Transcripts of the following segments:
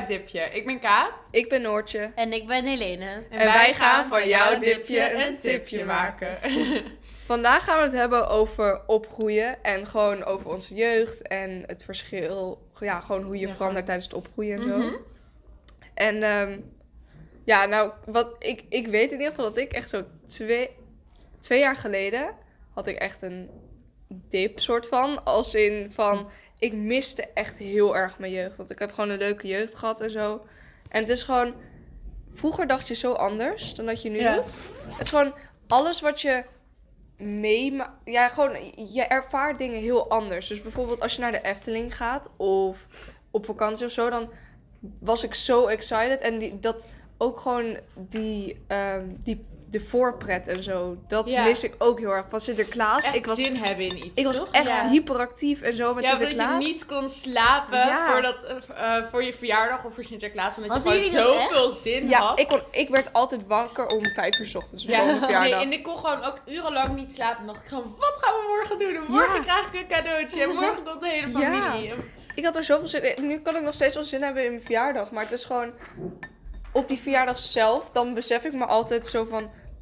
dipje. Ik ben Kaat. Ik ben Noortje. En ik ben Helene. En, wij gaan van jouw dipje een tipje maken. Vandaag gaan we het hebben over opgroeien en gewoon over onze jeugd en het verschil, ja, gewoon hoe je Ja, verandert tijdens het opgroeien en zo. Mhm. En ehm, ja, nou, wat ik, ik weet in ieder geval dat ik echt zo twee, twee jaar geleden had ik echt een dip soort van. Als in van, ik miste echt heel erg mijn jeugd. Want ik heb gewoon een leuke jeugd gehad en zo. En het is gewoon, vroeger dacht je zo anders dan dat je nu Ja. doet. Het is gewoon alles wat je meemaakt. Ja, gewoon, je ervaart dingen heel anders. Dus bijvoorbeeld als je naar de Efteling gaat of op vakantie of zo, dan was ik zo excited. En die, dat ook gewoon die, ehm, die de voorpret en zo, dat Ja. mis ik ook heel erg. Van Sinterklaas, Echt ik was, zin hebben in iets, ik was toch? echt Ja. hyperactief en zo met ja, omdat Sinterklaas. je niet kon slapen Ja. voor, dat, eh, eh, voor je verjaardag of voor Sinterklaas. Omdat Hadden je gewoon dat zoveel zin Ja, had. ik, kon, ik werd altijd wakker om vijf uur 's ochtends of zo op mijn nee, verjaardag. en ik kon gewoon ook urenlang niet slapen. En dacht ik gewoon, wat gaan we morgen doen? En morgen Ja. krijg ik een cadeautje. En morgen komt de hele Ja. familie. Ik had er zoveel zin in. Nu kan ik nog steeds wel zin hebben in mijn verjaardag. Maar het is gewoon... Op die verjaardag zelf, dan besef ik me altijd zo van...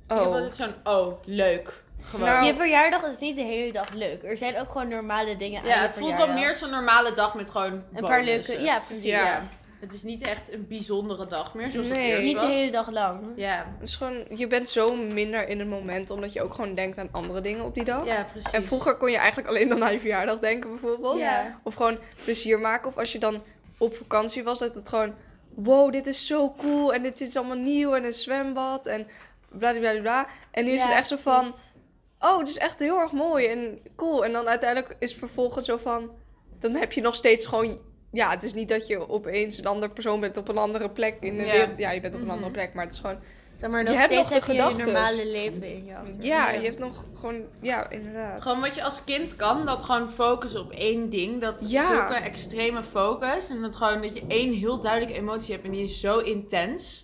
Je hebt Oh, altijd zo'n, oh, leuk. Gewoon. Nou, Je verjaardag is niet de hele dag leuk. Er zijn ook gewoon normale dingen aan ja, je het voelt wel meer zo'n normale dag met gewoon Een paar bonussen. leuke... Ja, precies. Ja. Het is niet echt een bijzondere dag meer, zoals Nee. het eerst Niet de was. hele dag lang. Ja. het is gewoon... Je bent zo minder in het moment, omdat je ook gewoon denkt aan andere dingen op die dag. ja, precies. En vroeger kon je eigenlijk alleen dan aan je verjaardag denken, bijvoorbeeld. Ja. Of gewoon plezier maken. Of als je dan op vakantie was, dat het gewoon... Wow, dit is zo cool. En dit is allemaal nieuw. En een zwembad. En bladibladibla. En nu is Ja, het echt zo van... precies. oh, het is echt heel erg mooi en cool. En dan uiteindelijk is het vervolgens zo van, dan heb je nog steeds gewoon, ja, het is niet dat je opeens een andere persoon bent op een andere plek in de Ja. wereld. Ja, je bent op een Mhm. andere plek, maar het is gewoon, Zeg maar, Je nog hebt steeds nog de heb je je gedachtes. normale leven in je hoofd. ja, je hebt nog gewoon, ja, inderdaad. Gewoon wat je als kind kan, dat gewoon focussen op één ding. Dat Ja. zulke extreme focus. En dat gewoon dat je één heel duidelijke emotie hebt en die is zo intens.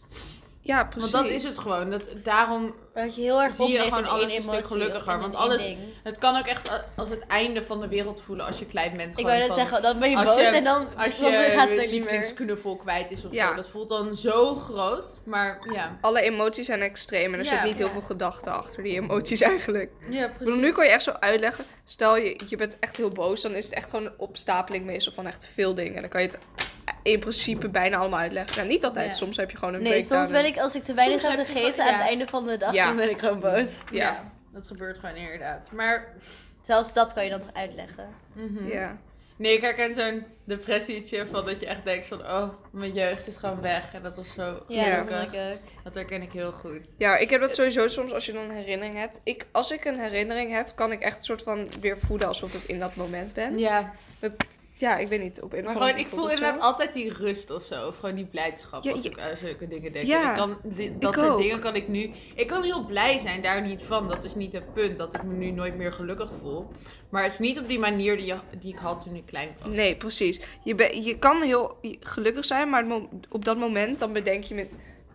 Ja, precies. Want dat is het gewoon. Dat, daarom, Dat je heel erg Zie je gewoon alles één een stuk gelukkiger, want alles- ding. het kan ook echt als het einde van de wereld voelen als je klein bent. Ik wou net zeggen, dan ben je boos je- en dan, Als dan je gaat het lievelingsknuffel kwijt is of Ja. zo. Dat voelt dan zo groot. Maar ja. Alle emoties zijn extreem en er Ja, zit niet heel veel gedachte achter die emoties eigenlijk. Ja, Ik bedoel, nu kan je echt zo uitleggen. Stel je, je bent echt heel boos, dan is het echt gewoon een opstapeling meestal van echt veel dingen. En dan kan je het in principe bijna allemaal uitleggen. Nou, niet altijd. Ja. Soms heb je gewoon een Nee, breakdown soms ben en- ik, als ik te weinig Soms heb gegeten aan het einde van de dag, Ja. dan ben ik gewoon boos. Ja. Dat gebeurt gewoon inderdaad. Maar Zelfs dat kan je dan nog uitleggen. mhm. Ja. Nee, ik herken zo'n depressietje van dat je echt denkt van, oh, mijn jeugd is gewoon weg. En dat was zo Ja, Ja. dat gelukkig. vind ik ook. Dat herken ik heel goed. Ja, ik heb dat sowieso soms als je dan een herinnering hebt. Ik, als ik een herinnering heb, kan ik echt een soort van weer voelen alsof ik in dat moment ben. Ja, Ja, ik weet niet. Op een maar gewoon, ik voel inderdaad altijd die rust of zo. Of gewoon die blijdschap Ja, als je- ik aan zulke dingen denk. Ja, ik kan, dat ik soort ook. dingen kan ik nu... Ik kan heel blij zijn, daar niet van. Dat is niet het punt, dat ik me nu nooit meer gelukkig voel. Maar het is niet op die manier die, je- die ik had toen ik klein was. Nee, precies. Je, ben, je kan heel gelukkig zijn, maar op dat moment dan bedenk je met...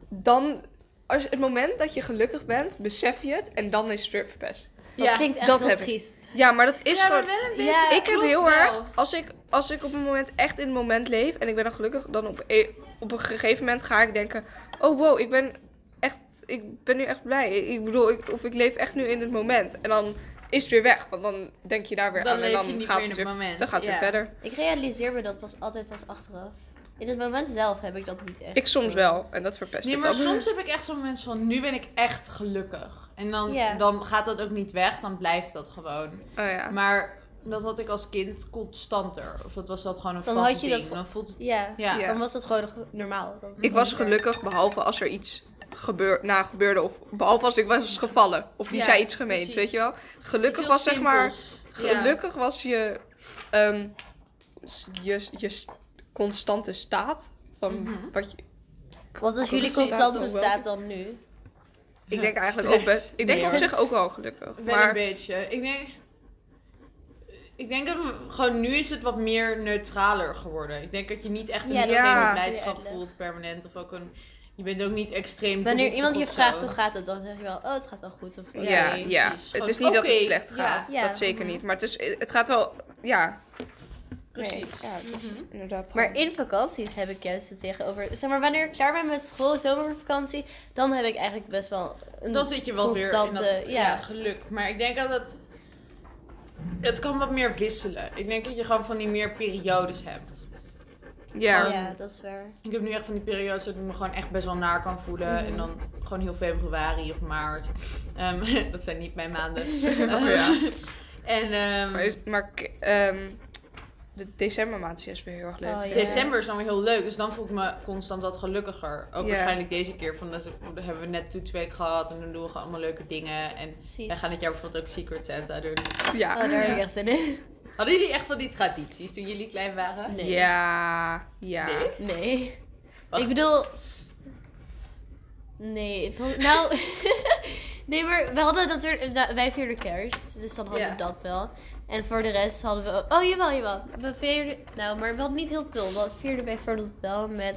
Dan, als het moment dat je gelukkig bent, besef je het en dan is het weer verpest. Dat klinkt echt dat heel heb ik. triest. Ja, maar dat is ja, gewoon... maar wel een beetje. Ja, ik heb heel wel. erg, als ik, als ik op een moment echt in het moment leef en ik ben dan gelukkig, dan op, e- op een gegeven moment ga ik denken, oh wow, ik ben echt, ik ben nu echt blij. Ik bedoel, ik, of ik leef echt nu in het moment. En dan is het weer weg, want dan denk je daar weer Dan aan en dan gaat meer het in weer, dan gaat het ja. weer verder. Ik realiseer me dat pas altijd pas achteraf. In het moment zelf heb ik dat niet echt. Ik soms zo. wel en dat verpest Nee, ik maar soms heb ik echt zo'n moment van, nu ben ik echt gelukkig. En dan, Ja. dan gaat dat ook niet weg, dan blijft dat gewoon. Oh ja. Maar dat had ik als kind constanter. Of dat was dat gewoon een Dan vast had je dat ding. ge- Dan voelt het... Ja. Ja. Ja. dan was dat gewoon nog normaal. Dan- Ik was gelukkig behalve als er iets gebeur, na gebeurde of behalve als ik was gevallen of die Ja, zei iets gemeens, precies. weet je wel. Gelukkig was zeg maar simpels. Ja. Gelukkig was je, ehm, s- je, je constante staat. Van Mhm. wat je, Wat was jullie constante Staat dan nu? ik denk eigenlijk Stress. ook best. Ik denk Nee, op zich ook wel gelukkig. Wel Maar een beetje. Ik denk... Ik denk dat we- gewoon nu is het wat meer neutraler geworden. Ik denk dat je niet echt een Ja, is blijdschap voelt permanent. Of ook een... Je bent ook niet extreem Wanneer iemand je vraagt hoe gaat het, dan zeg je wel, oh het gaat wel goed. Of, ja, Ja, ja, precies. het is niet dat het slecht gaat. Ja. Dat zeker niet. Maar het, is, het gaat wel, ja. Nee, Precies. ja, is Mhm. inderdaad. Maar gewoon- in vakanties heb ik juist het tegenover. Zeg maar, wanneer ik klaar ben met school, zomervakantie, dan heb ik eigenlijk best wel een Dan zit je wel weer in dat ja. ja. geluk. Maar ik denk dat het... Het kan wat meer wisselen. Ik denk dat je gewoon van die meer periodes hebt. ja. Ja, dat is waar. Ik heb nu echt van die periodes dat ik me gewoon echt best wel naar kan voelen. Mhm. En dan gewoon heel februari of maart. Ehm, dat zijn niet mijn maanden. Oh, ja. En ehm, Maar, is, maar ehm, de decembermaand is juist weer heel erg leuk. Oh, ja. december is dan weer heel leuk. Dus dan voel ik me constant wat gelukkiger. Ook Ja. waarschijnlijk deze keer. Van, dat dan hebben we net toetsweek gehad. En dan doen we gewoon allemaal leuke dingen. En Precies. wij gaan dit jaar bijvoorbeeld ook Secret Santa doen. Ja. Oh, daar heb ik echt zin in. Hadden jullie echt van die tradities toen jullie klein waren? Nee. Ja. Ja. Nee? Nee. Wacht. Ik bedoel. Nee, nou. nee, maar we hadden natuurlijk. nou, Wij vierden kerst, dus dan hadden Ja. we dat wel. En voor de rest hadden we. Oh jawel, jawel. We vierden. Nou, maar we hadden niet heel veel. We vierden bijvoorbeeld wel met.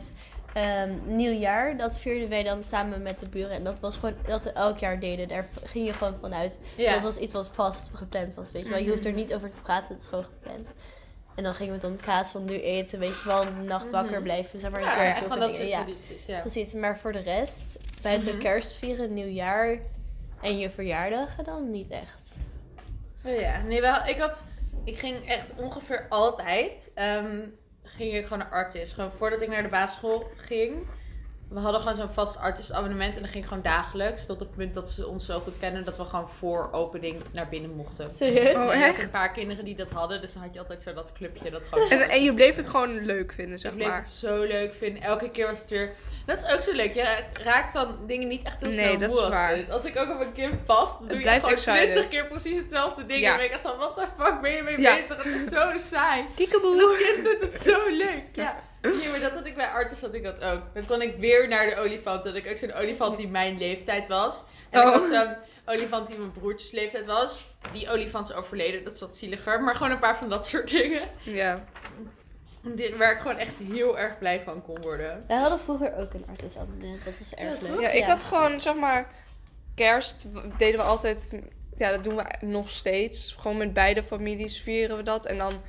ehm, nieuwjaar, dat vierden wij dan samen met de buren. En dat was gewoon dat we elk jaar deden. Daar ging je gewoon vanuit. Ja. Dat was iets wat vast gepland was, weet je wel. Je hoeft er Mhm. niet over te praten, het is gewoon gepland. En dan gingen we dan kaas van nu eten, weet je wel, een nacht wakker Mhm. blijven, zeg maar. Ja, van dat soort ja. tradities. Ja. Precies, maar voor de rest, buiten Mhm. kerst vieren, nieuwjaar en je verjaardagen dan niet echt. Oh ja, nee, wel, ik had, ik ging echt ongeveer altijd, ehm, ging ik gewoon naar artist. Gewoon voordat ik naar de basisschool ging, we hadden gewoon zo'n vast artist abonnement en dan ging ik gewoon dagelijks, tot het punt dat ze ons zo goed kennen dat we gewoon voor opening naar binnen mochten. Serieus? Oh, had echt? een paar kinderen die dat hadden, dus dan had je altijd zo dat clubje dat gewoon... En, en je bleef het gewoon leuk vinden, zeg ik bleef maar. het zo leuk vinden. Elke keer was het weer. Dat is ook zo leuk. Je raakt van dingen niet echt heel Nee, snel dat moe is als waar. Als ik ook op een kind past, dan doe je gewoon. 20 keer precies hetzelfde ding. Ja. En dan ben ik echt zo, wat de fuck ben je mee Ja. bezig? Het is zo saai. Kiekeboe. Dat kind vindt het zo leuk. Ja. Nee, maar dat had ik bij Artis had ik dat ook. Dan kon ik weer naar de olifant. Had ik ook zo'n olifant die mijn leeftijd was. En ik Oh. had zo'n olifant die mijn broertjes leeftijd was. Die olifant is overleden, dat is wat zieliger. Maar gewoon een paar van dat soort dingen. Ja. Dit, waar ik gewoon echt heel erg blij van kon worden. Wij hadden vroeger ook een abonnement, dat was erg leuk. ja, ik had gewoon, zeg maar, kerst deden we altijd, ja, dat doen we nog steeds. Gewoon met beide families vieren we dat. En dan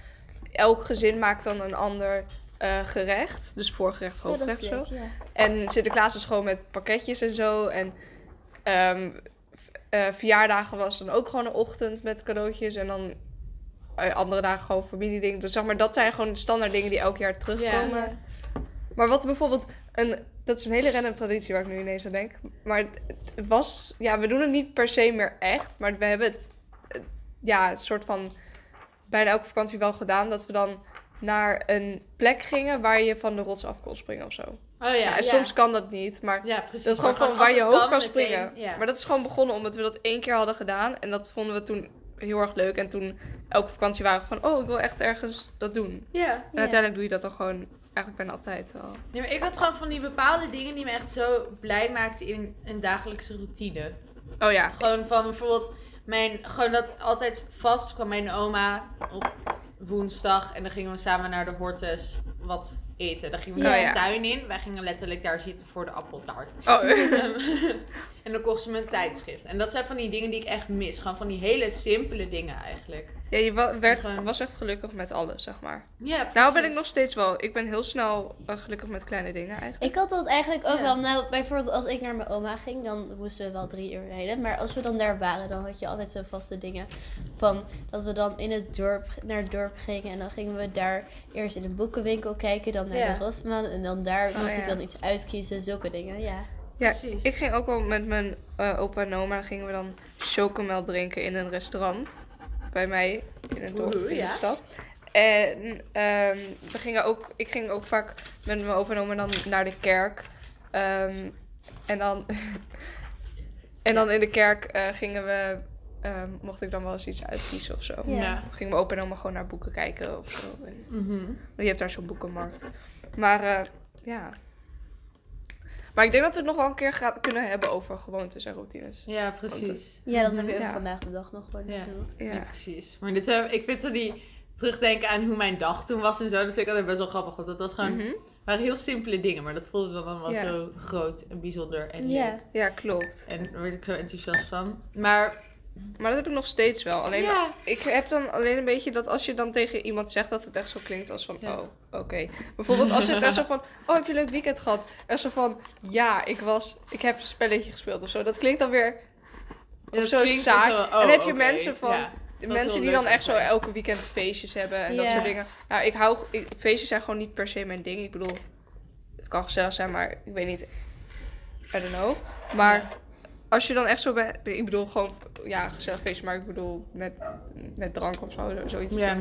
elk gezin maakt dan een ander eh, gerecht. Dus voorgerecht, hoofdgerecht zo. ja. En Sinterklaas is gewoon met pakketjes en zo. En ehm, eh, verjaardagen was dan ook gewoon een ochtend met cadeautjes. En dan eh, andere dagen gewoon familiedingen. Dus zeg maar, dat zijn gewoon standaard dingen die elk jaar terugkomen. Ja. Maar wat bijvoorbeeld een... Dat is een hele random traditie waar ik nu ineens aan denk. Maar het, het was... Ja, we doen het niet per se meer echt. Maar we hebben het... Ja, een soort van... Bijna elke vakantie wel gedaan. Dat we dan naar een plek gingen waar je van de rots af kon springen of zo. Oh ja, Ja, en soms kan dat niet, maar Ja, precies. dat is gewoon van waar je hoog kan, springen. Maar dat is gewoon begonnen omdat we dat één keer hadden gedaan. En dat vonden we toen heel erg leuk. En toen elke vakantie waren we van, oh, ik wil echt ergens dat doen. ja. En uiteindelijk doe je dat dan gewoon eigenlijk bijna altijd wel. Nee, maar ik had gewoon van die bepaalde dingen die me echt zo blij maakten in een dagelijkse routine. Oh ja. Gewoon van bijvoorbeeld, mijn, gewoon dat altijd vast kwam mijn oma op woensdag en dan gingen we samen naar de Hortus wat eten. Dan gingen we Ja, daar ja. de tuin in. Wij gingen letterlijk daar zitten voor de appeltaart. Oh, en dan kocht ze me een tijdschrift. En dat zijn van die dingen die ik echt mis. Gewoon van die hele simpele dingen eigenlijk. Ja, je wa- werd, Gewoon- was echt gelukkig met alles, zeg maar. Ja, precies. Nou ben ik nog steeds wel. Ik ben heel snel eh, gelukkig met kleine dingen eigenlijk. Ik had dat eigenlijk ook Ja. wel. Nou, bijvoorbeeld als ik naar mijn oma ging, dan moesten we wel drie uur rijden. Maar als we dan daar waren, dan had je altijd zo vaste dingen. Van dat we dan in het dorp, naar het dorp gingen. En dan gingen we daar eerst in een boekenwinkel kijken. Dan naar Ja. de Rosman. En dan daar mocht ja. ik dan iets uitkiezen. Zulke dingen, ja. Ja, Precies. ik ging ook wel met mijn eh, opa en oma. Dan gingen we dan chocomel drinken in een restaurant. Bij mij in het dorp, in de stad. En ehm, we gingen ook, ik ging ook vaak met mijn opa en oma dan naar de kerk. Ehm, en dan... en dan in de kerk eh, gingen we... ehm, mocht ik dan wel eens iets uitkiezen of zo. Ja. Ja. Dan ging mijn opa en oma gewoon naar boeken kijken of zo. En, Mhm. je hebt daar zo'n boekenmarkt. Maar eh, ja. Maar ik denk dat we het nog wel een keer gaan, kunnen hebben over gewoontes en routines. Ja, precies. Ja, dat heb je ook Ja. vandaag de dag nog gewoon. Ja. gedaan. Ja, Ja. precies. Maar dit, heb- ik vind dat die terugdenken aan hoe mijn dag toen was en zo, dat vind ik altijd best wel grappig. Want dat was gewoon, waren heel simpele dingen, maar dat voelde dan allemaal Ja. zo groot en bijzonder en leuk. Ja. Ja, klopt. En daar werd ik zo enthousiast van. Maar Maar dat heb ik nog steeds wel. Alleen, Ja. ik heb dan alleen een beetje dat als je dan tegen iemand zegt dat het echt zo klinkt als van, Ja. oh, oké. Bijvoorbeeld als het echt zo van, oh, heb je een leuk weekend gehad? Echt zo van, ja, ik was, ik heb een spelletje gespeeld of zo. Dat klinkt dan weer Ja, of zo saai. oh, en dan heb je mensen van, de mensen die dan echt zo elke weekend feestjes hebben en dat soort dingen. Nou, ik hou, ik- feestjes zijn gewoon niet per se mijn ding. Ik bedoel, het kan gezellig zijn, maar ik weet niet, I don't know. Maar als je dan echt zo bent, ik bedoel gewoon, ja, gezellig feestje, maar ik bedoel met, met drank of zo, zoiets. Ja.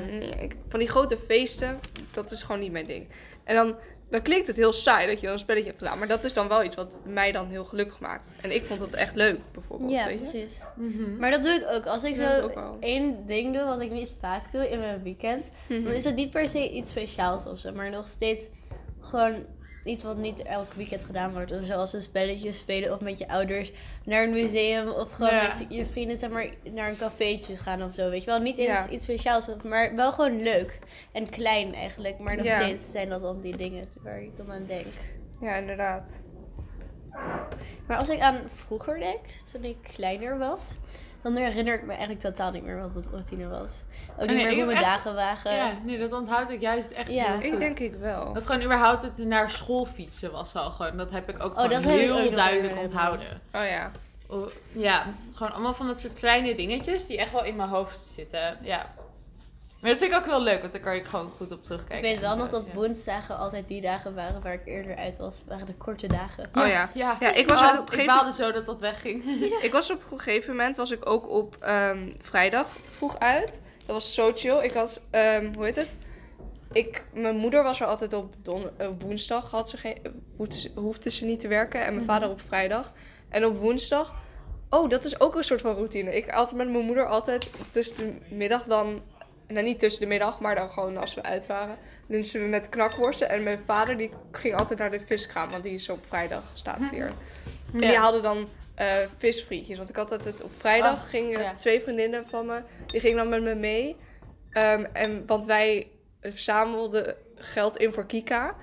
Van die grote feesten, dat is gewoon niet mijn ding. En dan, dan klinkt het heel saai dat je dan een spelletje hebt gedaan, maar dat is dan wel iets wat mij dan heel gelukkig maakt. En ik vond het echt leuk, bijvoorbeeld, Ja, weet je. precies. Mhm. Maar dat doe ik ook. Als ik Ja, zo één ding doe wat ik niet vaak doe in mijn weekend, Mhm. dan is het niet per se iets speciaals of zo, maar nog steeds gewoon iets wat niet elk weekend gedaan wordt. Zoals een spelletje spelen of met je ouders naar een museum of gewoon Ja. met je vrienden zeg maar, naar een cafeetje gaan of zo. Weet je wel, niet eens Ja. iets speciaals, maar wel gewoon leuk en klein eigenlijk. Maar nog Ja. steeds zijn dat dan die dingen waar ik dan aan denk. Ja, inderdaad. Maar als ik aan vroeger denk, toen ik kleiner was, dan herinner ik me eigenlijk totaal niet meer wat mijn routine was. Ook niet nee, meer hoe mijn echt- dagen waren. Ja, nee, dat onthoud ik juist echt Ja. heel Ik denk ik wel. Dat gewoon überhaupt het naar school fietsen was al gewoon. Dat heb ik ook Oh, gewoon heel ook duidelijk onthouden. Oh ja. Oh, Ja, gewoon allemaal van dat soort kleine dingetjes die echt wel in mijn hoofd zitten. Ja. Maar dat vind ik ook heel leuk, want dan kan je gewoon goed op terugkijken. Ik weet wel nog dat ja. woensdagen altijd die dagen waren waar ik eerder uit was. waren de korte dagen. Oh ja. Ja, Ja, ik was Oh, op een ik gegeven baalde zo dat dat wegging. Ik was op een gegeven moment was ik ook op ehm, vrijdag vroeg uit. Dat was zo chill. Ik had, ehm, hoe heet het? Ik, mijn moeder was er altijd op don, woensdag, had ze geen, hoefde ze niet te werken. En mijn Mhm. vader op vrijdag. En op woensdag, oh, dat is ook een soort van routine. Ik altijd met mijn moeder altijd tussen de middag dan, nou niet tussen de middag, maar dan gewoon als we uit waren. Lunchen we met knakworsten. En mijn vader die ging altijd naar de viskraam, want die is op vrijdag, staat hier. En die haalden dan eh, visfrietjes. Want ik had altijd op vrijdag Oh, gingen ja. twee vriendinnen van me, die gingen dan met me mee. Ehm, en, want wij verzamelden geld in voor Kika.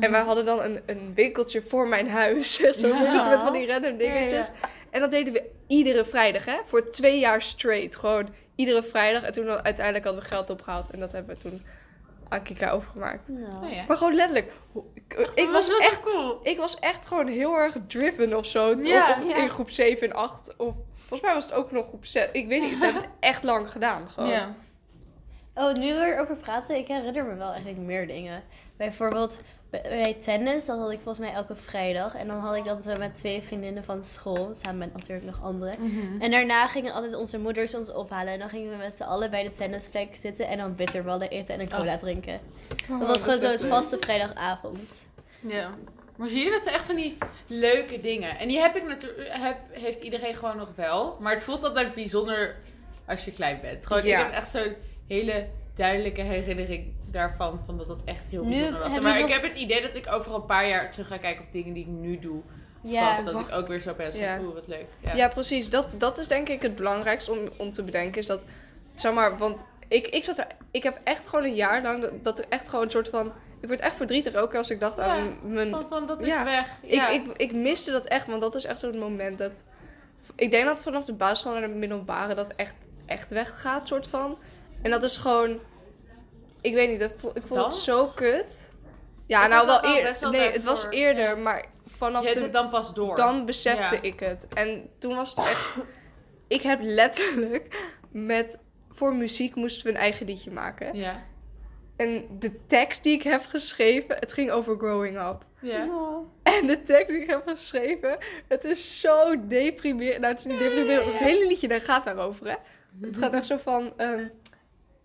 En wij hadden dan een, een winkeltje voor mijn huis. Ja. winkeltje met van die random dingetjes. En dat deden we iedere vrijdag, hè? Voor twee jaar straight. Gewoon iedere vrijdag. En toen uiteindelijk hadden we geld opgehaald. En dat hebben we toen aan Kika overgemaakt. Nou. Oh, ja. Maar gewoon letterlijk. Ik, ik was echt cool. ik was echt gewoon heel erg driven of zo. Ja, Of. In groep 7 en 8. Of volgens mij was het ook nog groep 6. Ik weet niet. We hebben het echt lang gedaan. Gewoon. Ja. Oh, nu we erover praten, ik herinner me wel eigenlijk meer dingen. Bijvoorbeeld bij- tennis, dat had ik volgens mij elke vrijdag. En dan had ik zo met twee vriendinnen van school, samen met natuurlijk nog anderen. Mhm. En daarna gingen altijd onze moeders ons ophalen. En dan gingen we met z'n allen bij de tennisplek zitten en dan bitterballen eten en een cola drinken. Oh, Dat was gewoon zo'n vaste vrijdagavond. Ja. Maar zie je, dat zijn echt van die leuke dingen. En die heb ik natuurlijk, heb, heeft iedereen gewoon nog wel. Maar het voelt altijd bijzonder als je klein bent. Gewoon, Ja. ik heb echt zo'n hele duidelijke herinnering daarvan. Van dat dat echt heel bijzonder was. Maar ik heb het idee dat ik over een paar jaar terug ga kijken op dingen die ik nu doe. Ja, vast, dat wacht. ik ook weer zo ben. Ja. Oeh, wat leuk. Ja, precies. Dat, dat is denk ik het belangrijkste om, om te bedenken. Is dat, zeg maar, want ik, ik zat er, ik heb echt gewoon een jaar lang dat, dat er echt gewoon een soort van, ik werd echt verdrietig ook als ik dacht Ja, aan mijn, Van, van dat is Ja. weg. Ja. Ik, ik, ik miste dat echt, want dat is echt zo'n moment dat... Ik denk dat vanaf de basisschool naar de middelbare dat echt, echt weggaat, soort van. En dat is gewoon... Ik weet niet, dat, ik vond Dan? het zo kut. Ja, Ik nou wel eerder. Nee, het was eerder, maar vanaf de... dan pas door. Dan besefte Ja. ik het. En toen was het echt... Ik heb letterlijk met... Voor muziek moesten we een eigen liedje maken. Ja. En de tekst die ik heb geschreven, het ging over growing up. Ja. En de tekst die ik heb geschreven, het is zo deprimerend. Nou, het is niet deprimerend, het hele liedje daar gaat daarover, hè. Het gaat echt zo van... ehm,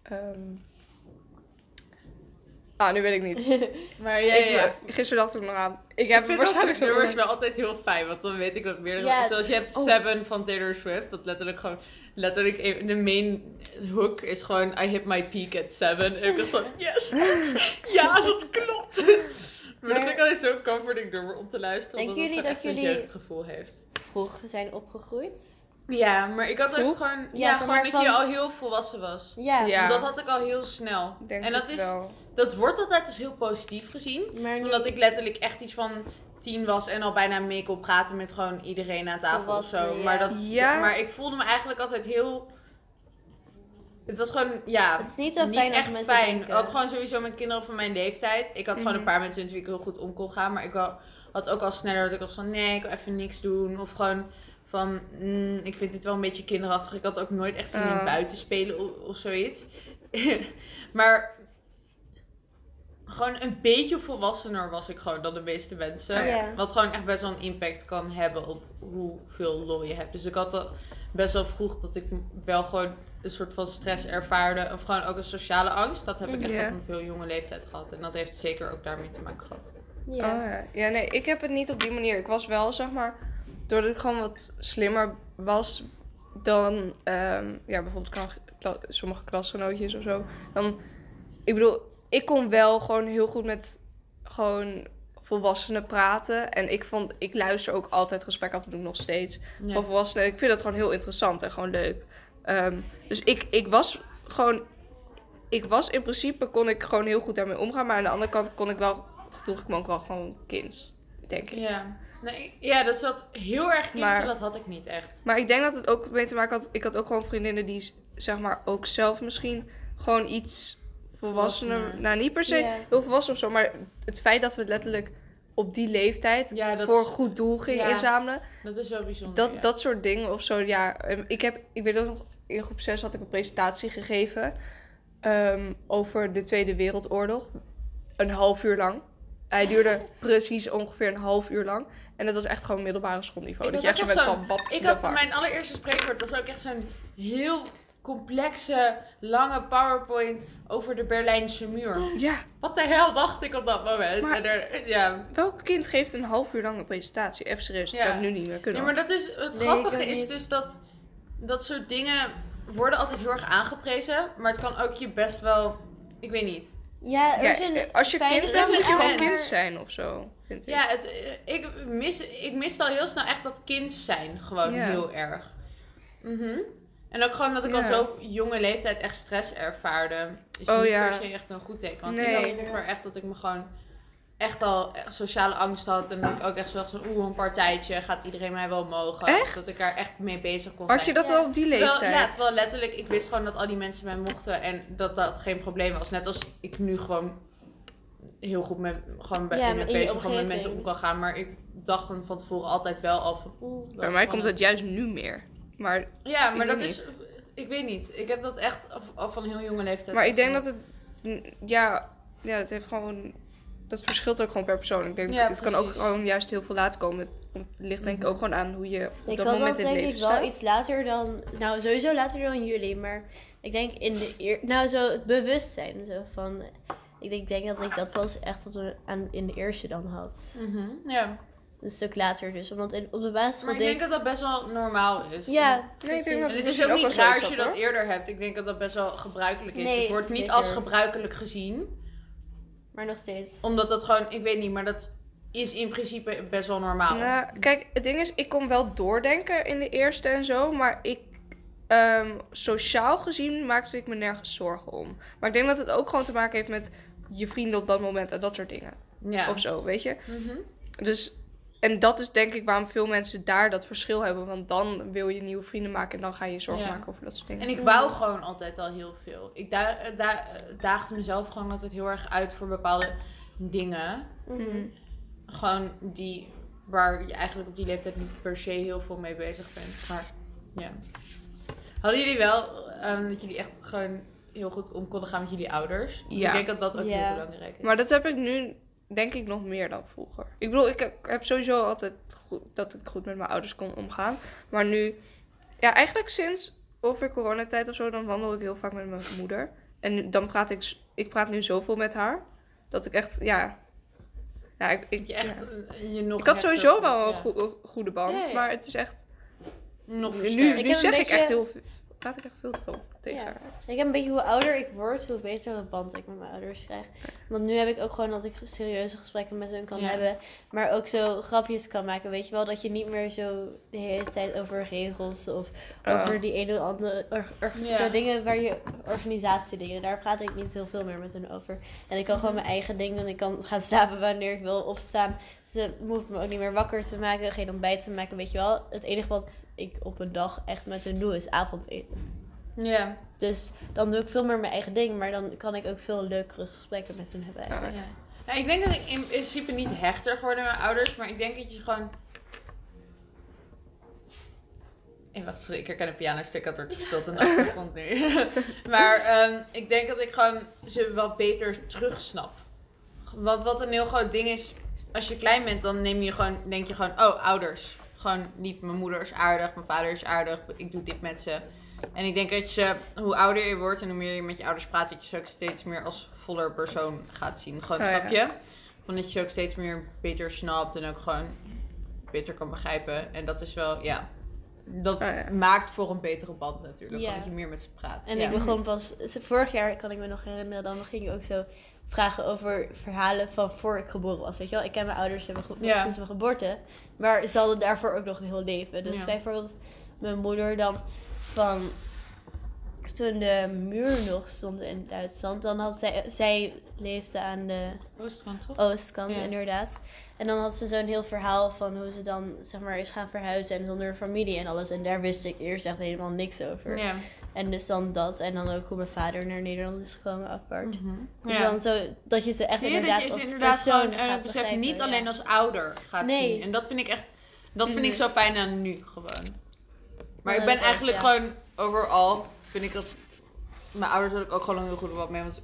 ehm, ah, nu weet ik niet. Maar ja, Ik, ja, ja. Gisteren dacht ik nog aan. Ik Ik heb vind waarschijnlijk zo'n nummers wel altijd heel fijn, want dan weet ik wat meer. Ja. Zoals je hebt Oh. Seven van Taylor Swift, dat letterlijk gewoon, letterlijk even- de main hook is gewoon I hit my peak at seven. En ik dacht zo, yes! ja, dat klopt! Maar, dat vind ik altijd zo'n comforting nummer om te luisteren, Denken omdat het jullie dat jullie- jeugdgevoel heeft. Vroeg zijn opgegroeid. Ja, maar ik had ook gewoon, ja, gewoon maar dat van- je al heel volwassen was. Ja, Ja. Dat had ik al heel snel. Ik denk en dat het is, wel. Dat wordt altijd als heel positief gezien. maar Omdat ik letterlijk echt iets van tien was en al bijna mee kon praten met gewoon iedereen aan tafel of zo. Maar, dat, Ja. maar ik voelde me eigenlijk altijd heel... Het was gewoon, ja, Het is niet zo niet fijn echt mensen fijn. denken. Ook gewoon sowieso met kinderen van mijn leeftijd. Ik had gewoon Mhm. een paar mensen met wie ik heel goed om kon gaan. Maar ik had ook al sneller dat ik was van nee, ik wil even niks doen. Of gewoon van mm, ik vind dit wel een beetje kinderachtig. Ik had ook nooit echt zin in Oh. buiten spelen of, of zoiets. maar gewoon een beetje volwassener was ik gewoon dan de meeste mensen. Oh. Wat gewoon echt best wel een impact kan hebben op hoeveel lol je hebt. Dus ik had al best wel vroeg dat ik wel gewoon een soort van stress ervaarde. Of gewoon ook een sociale angst. Dat heb ik echt op een veel jonge leeftijd gehad. En dat heeft zeker ook daarmee te maken gehad. Ja. Oh, ja. ja, nee, ik heb het niet op die manier. Ik was wel, zeg maar, doordat ik gewoon wat slimmer was dan ehm, ja, bijvoorbeeld sommige klasgenootjes of zo. Dan, ik bedoel, ik kon wel gewoon heel goed met gewoon volwassenen praten. En ik vond, ik luister ook altijd gesprek af en toe nog steeds Ja. van volwassenen. Ik vind dat gewoon heel interessant en gewoon leuk. Ehm, dus ik, ik was gewoon, ik was in principe, kon ik gewoon heel goed daarmee omgaan. Maar aan de andere kant kon ik wel, droeg ik me ook wel gewoon kind, denk ik. Ja. Nee, ja, dat zat heel erg kindje, Maar- dat had ik niet echt. Maar ik denk dat het ook mee te maken had. Ik had ook gewoon vriendinnen die, zeg maar, ook zelf misschien gewoon iets volwassener. Volwassener. Nou, niet per se heel volwassen of zo. Maar het feit dat we letterlijk op die leeftijd Ja, voor een goed doel gingen Ja. inzamelen. dat is wel bijzonder. Dat, ja. dat soort dingen of zo. Ja, Ehm, ik, heb, ik weet ook nog, in groep 6 had ik een presentatie gegeven. ehm, over de Tweede Wereldoorlog. Een half uur lang. Hij duurde precies ongeveer een half uur lang. En dat was echt gewoon middelbare schoolniveau. Ik dat je echt zo bent van, wat Ik had mijn allereerste spreekwoord, dat was ook echt zo'n heel complexe, lange PowerPoint over de Berlijnse muur. Ja, Wat de hel dacht ik op dat moment? Maar- En er, ja. welk kind geeft een half uur lang een presentatie? Even serieus, dat Ja. zou ik nu niet meer kunnen. Nee, maar dat is, het Nee, grappige is niet. dus dat dat soort dingen worden altijd heel erg aangeprezen. Maar het kan ook je best wel, ik weet niet. Ja, er Ja, is een als je kind bent, moet je gewoon kind zijn of zo, vind ik. Ja, het, eh, ik, mis, ik miste al heel snel echt dat kind zijn. Gewoon Ja. heel erg. Mhm. En ook gewoon dat ik al zo jonge leeftijd echt stress ervaarde. Is Oh, niet ja. per se echt een goed teken. Want Nee. ik had vroeger echt dat ik me gewoon echt al echt sociale angst had. En dat ik ook echt zo dacht van, oeh, een partijtje. Gaat iedereen mij wel mogen? Echt? Dat ik daar echt mee bezig kon Had je dat Ja. al op die Terwijl, leeftijd? ja, terwijl letterlijk, ik wist gewoon dat al die mensen mij mochten en dat dat geen probleem was. Net als ik nu gewoon heel goed met, gewoon bij, Ja, in met mensen om kan gaan. Maar ik dacht dan van tevoren altijd wel al van, oeh, dat Bij mij komt het juist nu meer. Maar, Ja, maar dat is, ik weet niet. Ik heb dat echt al- van heel jonge leeftijd. maar ik denk dat het... Ja, ja, het heeft gewoon... Dat verschilt ook gewoon per persoon. Ik denk, Ja, het kan ook gewoon juist heel veel later komen. Het ligt denk ik Mhm. ook gewoon aan hoe je op Ik dat moment in het denk leven ik wel staat. iets later dan, nou sowieso later dan jullie, maar ik denk in de eer, nou zo het bewustzijn zo van, ik denk, ik denk dat ik dat pas echt op de, aan, in de eerste dan had. Mhm, ja. Een stuk later dus, omdat in, op de basisschool Maar ik denk dat dat best wel normaal is. ja, Nee, ik denk precies. dat En het is is ook ook niet raar als je dat eerder hebt. Ik denk dat dat best wel gebruikelijk is. Nee, het wordt niet zeker. als gebruikelijk gezien. maar nog steeds. Omdat dat gewoon, ik weet niet, maar dat is in principe best wel normaal. Nou, kijk, het ding is, ik kon wel doordenken in de eerste en zo, maar ik, ehm, sociaal gezien maakte ik me nergens zorgen om. Maar ik denk dat het ook gewoon te maken heeft met je vrienden op dat moment en dat soort dingen. ja. Of zo, weet je. Mhm. Dus, en dat is denk ik waarom veel mensen daar dat verschil hebben. Want dan wil je nieuwe vrienden maken en dan ga je je zorgen Ja. maken over dat soort dingen. En ik wou gewoon altijd al heel veel. Ik da da daagde mezelf gewoon altijd heel erg uit voor bepaalde dingen. Mhm. Gewoon die, waar je eigenlijk op die leeftijd niet per se heel veel mee bezig bent. Maar ja. Hadden jullie wel ehm, dat jullie echt gewoon heel goed om konden gaan met jullie ouders? Ja. Ik denk dat dat ook heel belangrijk is. Maar dat heb ik nu, denk ik, nog meer dan vroeger. Ik bedoel, ik heb, heb sowieso altijd goed, dat ik goed met mijn ouders kon omgaan. Maar nu, ja, eigenlijk sinds ongeveer coronatijd of zo, dan wandel ik heel vaak met mijn moeder. En nu- dan praat ik, ik praat nu zoveel met haar, dat ik echt, ja... Ja, ik, ik, je echt, ja. eh, je nog ik had sowieso wel een goed, goe- goede band, Ja, ja. maar het is echt... nog Nu, nu zeg ik echt heel veel... Praat ik echt veel te veel. Tegen haar. Ik heb een beetje hoe ouder ik word, hoe beter een band ik met mijn ouders krijg. Want nu heb ik ook gewoon dat ik serieuze gesprekken met hun kan hebben. Maar ook zo grapjes kan maken. Weet je wel, dat je niet meer zo de hele tijd over regels of Oh. over die ene of andere zo dingen waar je organisatiedingen. Daar praat ik niet heel veel meer met hun over. En ik kan gewoon mijn eigen ding doen. Ik kan gaan slapen wanneer ik wil opstaan. Ze hoeven me ook niet meer wakker te maken, geen ontbijt te maken, weet je wel. Het enige wat ik op een dag echt met hun doe is avondeten. Ja. Dus dan doe ik veel meer mijn eigen ding, maar dan kan ik ook veel leukere gesprekken met hun hebben eigenlijk. Ja. Ja, ik denk dat ik in principe niet hechter geworden met mijn ouders, maar ik denk dat je gewoon. Hey, wacht, sorry, ik herken een pianostuk dat wordt gespeeld in de achtergrond nu. maar ehm, ik denk dat ik gewoon ze wel beter terugsnap. Want wat een heel groot ding is, als je klein bent, dan neem je gewoon, denk je gewoon, oh, ouders. Gewoon lief, mijn moeder is aardig, mijn vader is aardig, ik doe dit met ze. En ik denk dat je, hoe ouder je wordt en hoe meer je met je ouders praat, dat je ze ook steeds meer als voller persoon gaat zien. Gewoon, Oh, snap ja. je? Van dat je ze ook steeds meer beter snapt en ook gewoon beter kan begrijpen. En dat is wel, ja, dat Oh, ja. maakt voor een betere band natuurlijk. Ja. Omdat je meer met ze praat. En ja. ik begon pas, vorig jaar kan ik me nog herinneren, dan ging je ook zo vragen over verhalen van voor ik geboren was. Weet je wel, ik ken mijn ouders hebben ge- Ja. sinds mijn geboorte, maar ze hadden daarvoor ook nog een heel leven. Dus Ja. bijvoorbeeld mijn moeder dan van toen de muur nog stond in Duitsland, dan had zij, zij leefde aan de Oostkant, toch? oostkant Ja. inderdaad. En dan had ze zo'n heel verhaal van hoe ze dan zeg maar is gaan verhuizen en zonder familie en alles. En daar wist ik eerst echt helemaal niks over. Ja. En dus dan dat. En dan ook hoe mijn vader naar Nederland is gekomen apart. Mhm. Dus Ja. dan zo, dat je ze echt Zie je dat inderdaad je als inderdaad persoon gewoon eh, gaat begrijpen, niet alleen als ouder gaat Nee. zien. En dat vind ik echt, dat vind ik zo fijn aan nu gewoon. Maar ik ben ook, eigenlijk ja. gewoon overal, vind ik dat, mijn ouders had ik ook gewoon heel goed wat mee, want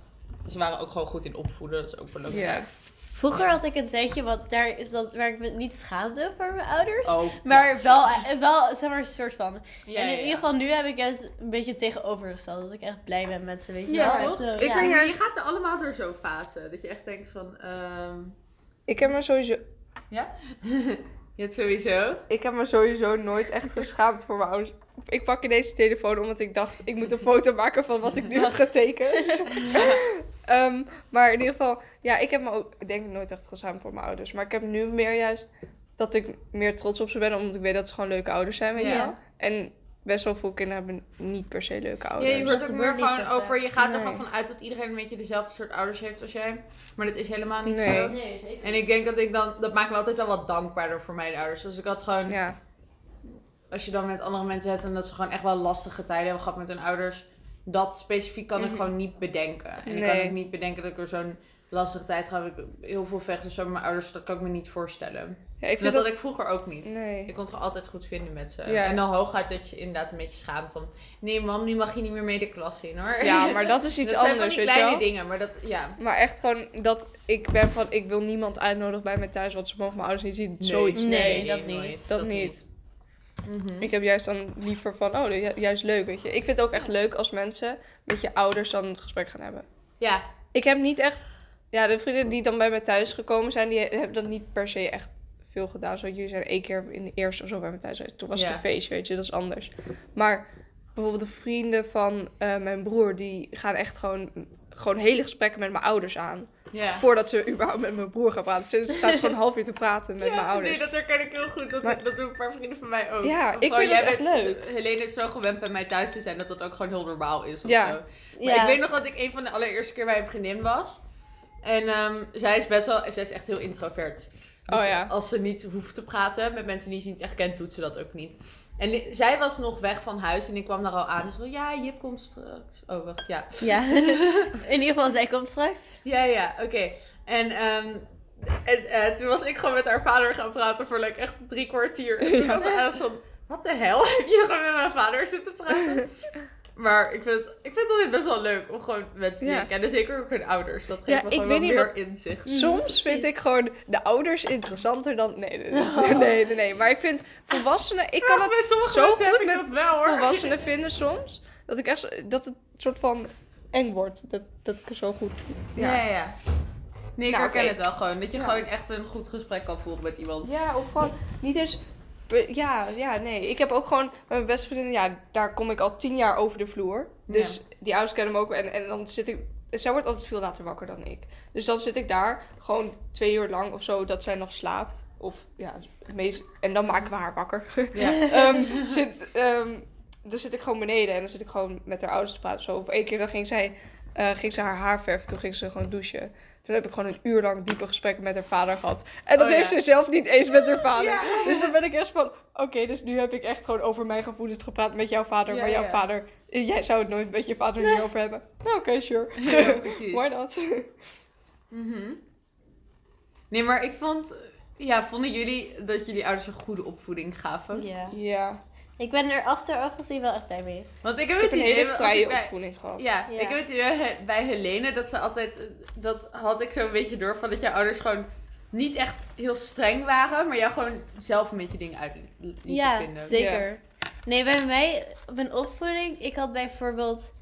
ze- waren ook gewoon goed in opvoeden, dat is ook belangrijk. Ja. Vroeger had ik een tijdje, wat daar is dat waar ik me niet schaamde voor mijn ouders. Oh, Maar wel, eh, wel, zeg maar, een soort van. ja, en in ja, ieder geval nu heb ik juist een beetje het tegenovergesteld. Dat ik echt blij ben met ze, weet je Ja, wel. toch? Zo, Ik ja. ben juist... Je gaat er allemaal door zo'n fase, dat je echt denkt van, ehm, Ik heb me sowieso... ja? je hebt sowieso. Ik heb me sowieso nooit echt geschaamd voor mijn ouders. Ik pak ineens de telefoon omdat ik dacht, ik moet een foto maken van wat ik nu heb getekend. Ehm, maar in ieder geval, ja, ik heb me ook, ik denk nooit echt geschaamd voor mijn ouders. Maar ik heb nu meer juist dat ik meer trots op ze ben, omdat ik weet dat ze gewoon leuke ouders zijn, weet je Ja. wel. En best wel veel kinderen hebben niet per se leuke ouders. Ja, je wordt Dat ook meer gewoon over, je gaat er Nee. gewoon vanuit dat iedereen een beetje dezelfde soort ouders heeft als jij. Maar dat is helemaal niet Nee. zo. Nee, zeker. En ik denk dat ik dan, dat maakt me altijd wel wat dankbaarder voor mijn ouders. Dus ik had gewoon, Ja, als je dan met andere mensen zit en dat ze gewoon echt wel lastige tijden hebben gehad met hun ouders. Dat specifiek kan ik Mhm. gewoon niet bedenken. En ik kan ook niet bedenken dat ik er zo'n lastige tijd ga. Ik heel veel vechten zo met mijn ouders, dat kan ik me niet voorstellen. ja ik dat vind had dat... ik vroeger ook niet. Nee. Ik kon het gewoon altijd goed vinden met ze. Ja. En dan hooguit dat je inderdaad een beetje schaamt van... Nee mam, nu mag je niet meer mee de klas in hoor. Ja, maar dat is iets dat zijn van anders, die weet je kleine wel. dingen, maar dat, ja. Maar echt gewoon dat ik ben van, ik wil niemand uitnodigen bij mij thuis, want ze mogen mijn ouders niet zien. Zoiets. Nee, dat niet. nooit. Dat niet. Mhm. Ik heb juist dan liever van, oh, ju- juist leuk, weet je. Ik vind het ook echt leuk als mensen met je ouders dan een gesprek gaan hebben. Ja, Ik heb niet echt... Ja, de vrienden die dan bij mij thuis gekomen zijn, die hebben dat niet per se echt veel gedaan. Zo, jullie zijn één keer in de eerste of zo bij mij thuis geweest. Toen was het Ja. een feestje, weet je, dat is anders. Maar bijvoorbeeld de vrienden van eh, mijn broer, die gaan echt gewoon, gewoon hele gesprekken met mijn ouders aan. ja. Voordat ze überhaupt met mijn broer gaan praten. Ze staat gewoon een half uur te praten met Ja, mijn ouders. Nee, dat herken ik heel goed. Dat, Maar- dat doen een paar vrienden van mij ook. Ja, Of ik gewoon, vind jij echt bent- leuk. Helene is zo gewend bij mij thuis te zijn dat dat ook gewoon heel normaal is. Of Ja. Zo. Maar ik weet nog dat ik een van de allereerste keer bij een vriendin was. En ehm, zij is best wel, zij is echt heel introvert. Dus Oh ja. als ze niet hoeft te praten met mensen die ze niet echt kent, doet ze dat ook niet. En zij was nog weg van huis en ik kwam daar al aan. Dus wel, ja, Jip komt straks. Oh, wacht, ja. Ja. In ieder geval, zij komt straks. Ja, ja, oké. En, ehm, en eh, toen was ik gewoon met haar vader gaan praten voor like, echt drie kwartier. En toen was ze aan van, wat de hel heb je gewoon met mijn vader zitten praten? Maar ik vind, ik vind het altijd best wel leuk om gewoon mensen die Ja. ik ken. En zeker ook hun ouders. Dat Ja, geeft me ik gewoon wel meer wat- inzicht. Soms vind ik gewoon de ouders interessanter dan... Nee, nee, nee, nee, nee, nee. Maar ik vind volwassenen... Ik kan Ja, het zo goed ik met dat wel hoor. volwassenen vinden soms. Dat ik echt... Dat het soort van eng wordt. Dat, dat ik zo goed... Ja, ja, ja. Nee, ik Nou, herken het wel gewoon. Dat je Ja. gewoon echt een goed gesprek kan voeren met iemand. Ja, of gewoon niet eens Ja, ja, nee. Ik heb ook gewoon met mijn beste vriendin, ja, daar kom ik al tien jaar over de vloer. Dus die ouders kennen me ook. En, en dan zit ik. Zij wordt altijd veel later wakker dan ik. Dus dan zit ik daar gewoon twee uur lang of zo dat zij nog slaapt. Of ja, meest, en dan maken we haar wakker. Ja. Ehm, zit, ehm, dan zit ik gewoon beneden en dan zit ik gewoon met haar ouders te praten. Zo. Of één keer dan ging zij eh, ging ze haar haar verven. Toen ging ze gewoon douchen. Toen heb ik gewoon een uur lang diepe gesprekken met haar vader gehad. En dat Oh, ja. heeft ze zelf niet eens met haar vader. Dus dan ben ik echt van... Oké, dus nu heb ik echt gewoon over mijn gevoelens gepraat met jouw vader. Ja, maar jouw ja. vader... Jij zou het nooit met je vader niet over hebben. Nou, Oké, sure. Ja, precies. Why not? Mhm. Nee, maar ik vond... Ja, vonden jullie dat jullie ouders een goede opvoeding gaven? Ja. ja. Ik ben er achteraf gezien wel echt blij mee. Want ik heb Ik heb het een hele vrije bij- opvoeding gehad. Ja, Ja. ik heb het idee bij Helene dat ze altijd... Dat had ik zo'n beetje door van dat jouw ouders gewoon niet echt heel streng waren, maar jou gewoon zelf een beetje dingen uit Ja, vinden. zeker. Nee, bij mij, mijn opvoeding, ik had bijvoorbeeld,